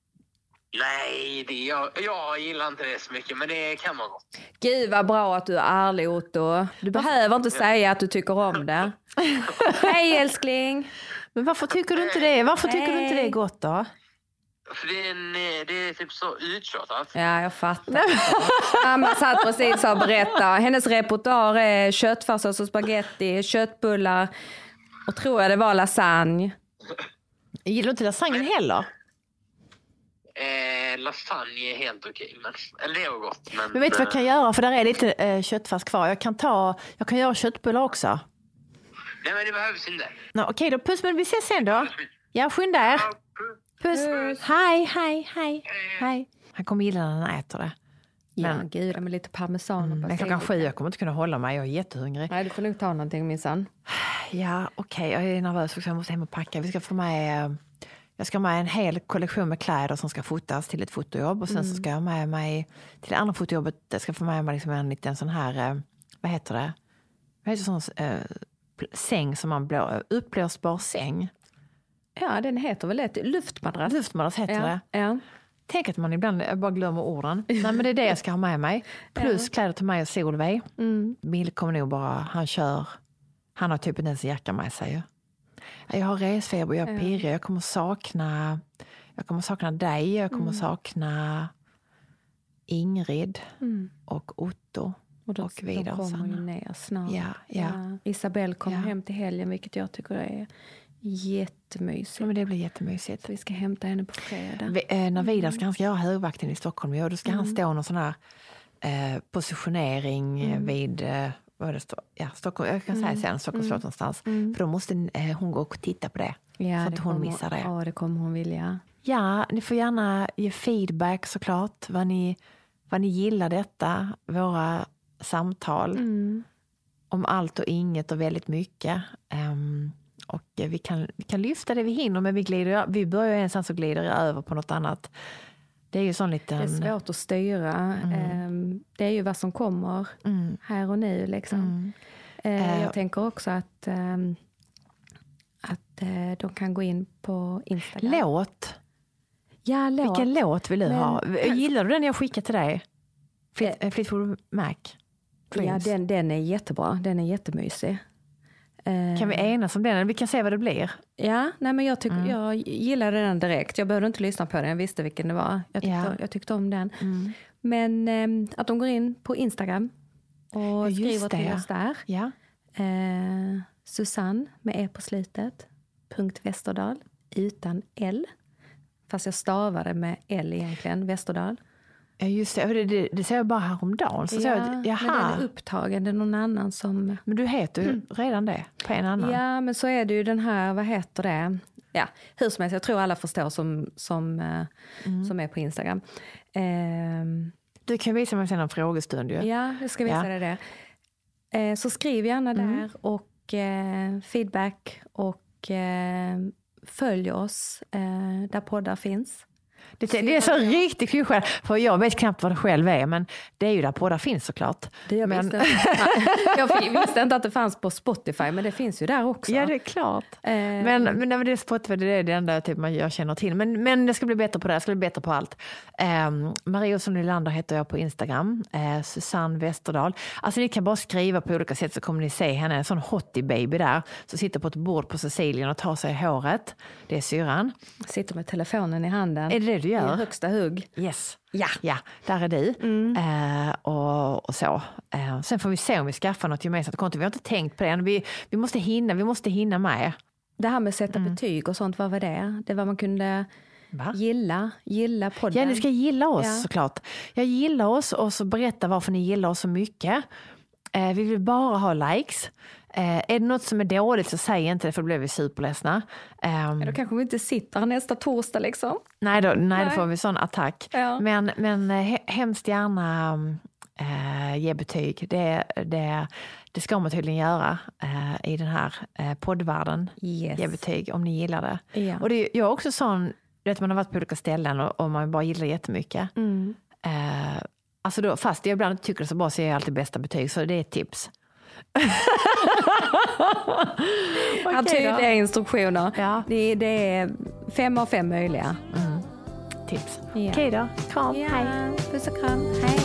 Nej, det, jag, jag gillar inte det så mycket, men det kan man gott. Gud vad bra att du är ärlig Otto. Du behöver inte säga att du tycker om det. Hej älskling. Men varför tycker du inte det? Varför tycker du inte det är gott då? För det är, en, eh, det är typ så uttjatat. Ja, jag fattar. Mamma satt precis och berättade. Hennes repertoar är köttfärssås och spaghetti, köttbullar och tror jag det var lasagne. Gillar du inte lasagnen heller? Eh, lasagne är helt okej, men, eller det är gott. Men, Men vet du vad jag kan eh, göra? För där är lite eh, köttfärs kvar. Jag kan, ta, jag kan göra köttbullar också. Nej, men det behövs inte. Nå, Okej då, puss men vi ses sen då. Ja, skynda er. Puss. Hej, hej, hej, hej. Han kommer gilla när han äter det. Ja, Men- gud, med lite parmesan och Men basilika. klockan sju, jag kommer inte kunna hålla mig. Jag är jättehungrig. Nej, du får nog ta någonting minsann. Ja, okej, jag är nervös också. Jag måste hem och packa. Vi ska få med, eh, jag ska ha med en hel kollektion med kläder som ska fotas till ett fotojobb. Och sen så ska jag ha med mig till det andra fotojobbet. Jag ska få med mig liksom en liten sån här, eh, vad heter det? Vad heter sån pl- säng som man blå, uppblåsbar säng? Ja, den heter väl det? Luftmadrass? Luftmadrass heter det. Ja, ja. Tänk att man ibland bara glömmer orden. Nej men det är det jag ska ha med mig. Plus kläder till mig och Solveig. Mm. Bill kommer nog bara, han kör, han har typ inte ens en jacka med sig. Ju. Jag har resfeber, jag är pirrig, jag kommer sakna, jag kommer sakna dig, jag kommer sakna Ingrid och Otto. Och, då, Och de vidare kommer ju ner snart. Ja, ja. Isabelle kommer Ja. hem till helgen, vilket jag tycker är jättemysigt. Ja, men det blir jättemysigt. Så vi ska hämta henne på fredag. Vi, eh, när Vidar ska, han ska göra högvakten i Stockholm, ja, då ska han stå någon sån här eh, positionering eh, vid eh, vad det står, ja, Stockholm, jag kan säga sen, Stockholms slott någonstans. För då måste eh, hon gå och titta på det. Ja, så att hon missar det. Ja, det kommer hon vilja. Ja, ni får gärna ge feedback såklart. Vad ni, vad ni gillar detta, våra samtal Mm. om allt och inget och väldigt mycket. Ehm, och vi kan, vi kan lyfta det vi hinner, men vi, glider, vi börjar någonstans och glider över på något annat. Det är ju sån liten... Det är svårt att styra. Ehm, Det är ju vad som kommer Mm. här och nu. Liksom. Eh, Eh, Jag tänker också att, ehm, att eh, de kan gå in på Instagram. Låt. Ja, låt. Vilken låt vill du Men- ha? Gillar du den jag skickade till dig? Fleet, Eh. Fleetwood Mac? Ja, den, den är jättebra. Den är jättemysig. Eh, Kan vi enas om den? Vi kan se vad det blir. Ja, nej men jag, tyck, Mm. jag gillade den direkt. Jag behövde inte lyssna på den, jag visste vilken det var. Jag tyckte, Ja. jag tyckte om den. Men ehm, att de går in på Instagram och just skriver det, till oss där. Ja. Eh, Susanne med E på slutet. Punkt Västerdal utan L. Fast jag stavade med L egentligen, Västerdal. Ja, just det. Det, det, ser jag bara häromdagen. Så ja, såg jag, men att- den jaha, är upptagen, det är någon annan som... men du heter ju redan det på en annan. Ja, men så är det ju den här, vad heter det? Ja, hur som helst, jag tror alla förstår som, som, eh, Mm. som är på Instagram. Ehm, Du kan visa mig sen en frågestund ju. ja, jag ska visa Ja. dig det. Eh, så skriv gärna Mm. där och eh, feedback och eh, följ oss eh, där poddar finns. Det, det är så riktigt klyschigt, för jag vet knappt vad det själv är, men det är ju där poddar finns såklart. Det jag, men, visste, jag visste inte att det fanns på Spotify, men det finns ju där också. Ja, det är klart. Eh, Men, men nej, men det är Spotify, det är det enda typ man, jag känner till. Men, men jag ska bli bättre på det, jag ska bli bättre på allt. Um, Marie Olsson Nylander heter jag på Instagram. Eh, Susanne Westerdahl. Alltså ni kan bara skriva på olika sätt så kommer ni se henne, en sån hottie baby där, som sitter på ett bord på Sicilien och tar sig i håret. Det är syrran. Sitter med telefonen i handen. Är det det du gör? I högsta hugg. Yes. Ja. ja, där är du. Eh, och, och så. Eh, sen får vi se om vi skaffar något gemensamt konto. Vi har inte tänkt på det än. Vi, vi måste hinna, vi måste hinna med. Det här med att sätta Mm. betyg och sånt, vad var det? Det var man kunde Va? gilla, gilla podden. Ja, ni ska gilla oss Ja. såklart. Jag gillar oss och så berätta varför ni gillar oss så mycket. Eh, vi vill bara ha likes. Eh, är det något som är dåligt så säg inte det för då blir vi superledsna. Ehm, Då kanske vi inte sitter här nästa torsdag liksom. nej, då, nej, då Nej. får vi sån attack. Ja. Men, men eh, he- hemskt gärna eh, ge betyg. Det, det, det ska man tydligen göra eh, i den här eh, poddvärlden. Yes. Ge betyg om ni gillar det. Ja. Och det, jag är också sån, du vet man har varit på olika ställen och, och man bara gillar jättemycket. Mm. Eh, alltså då, fast jag ibland inte tycker det så bra så ger jag alltid bästa betyg, så det är ett tips. Då. tydliga instruktioner. Ja. Det, det är fem av fem möjliga. Tips. Ja. Okej då. Kram. Ja, Hej. puss och kram. Hej.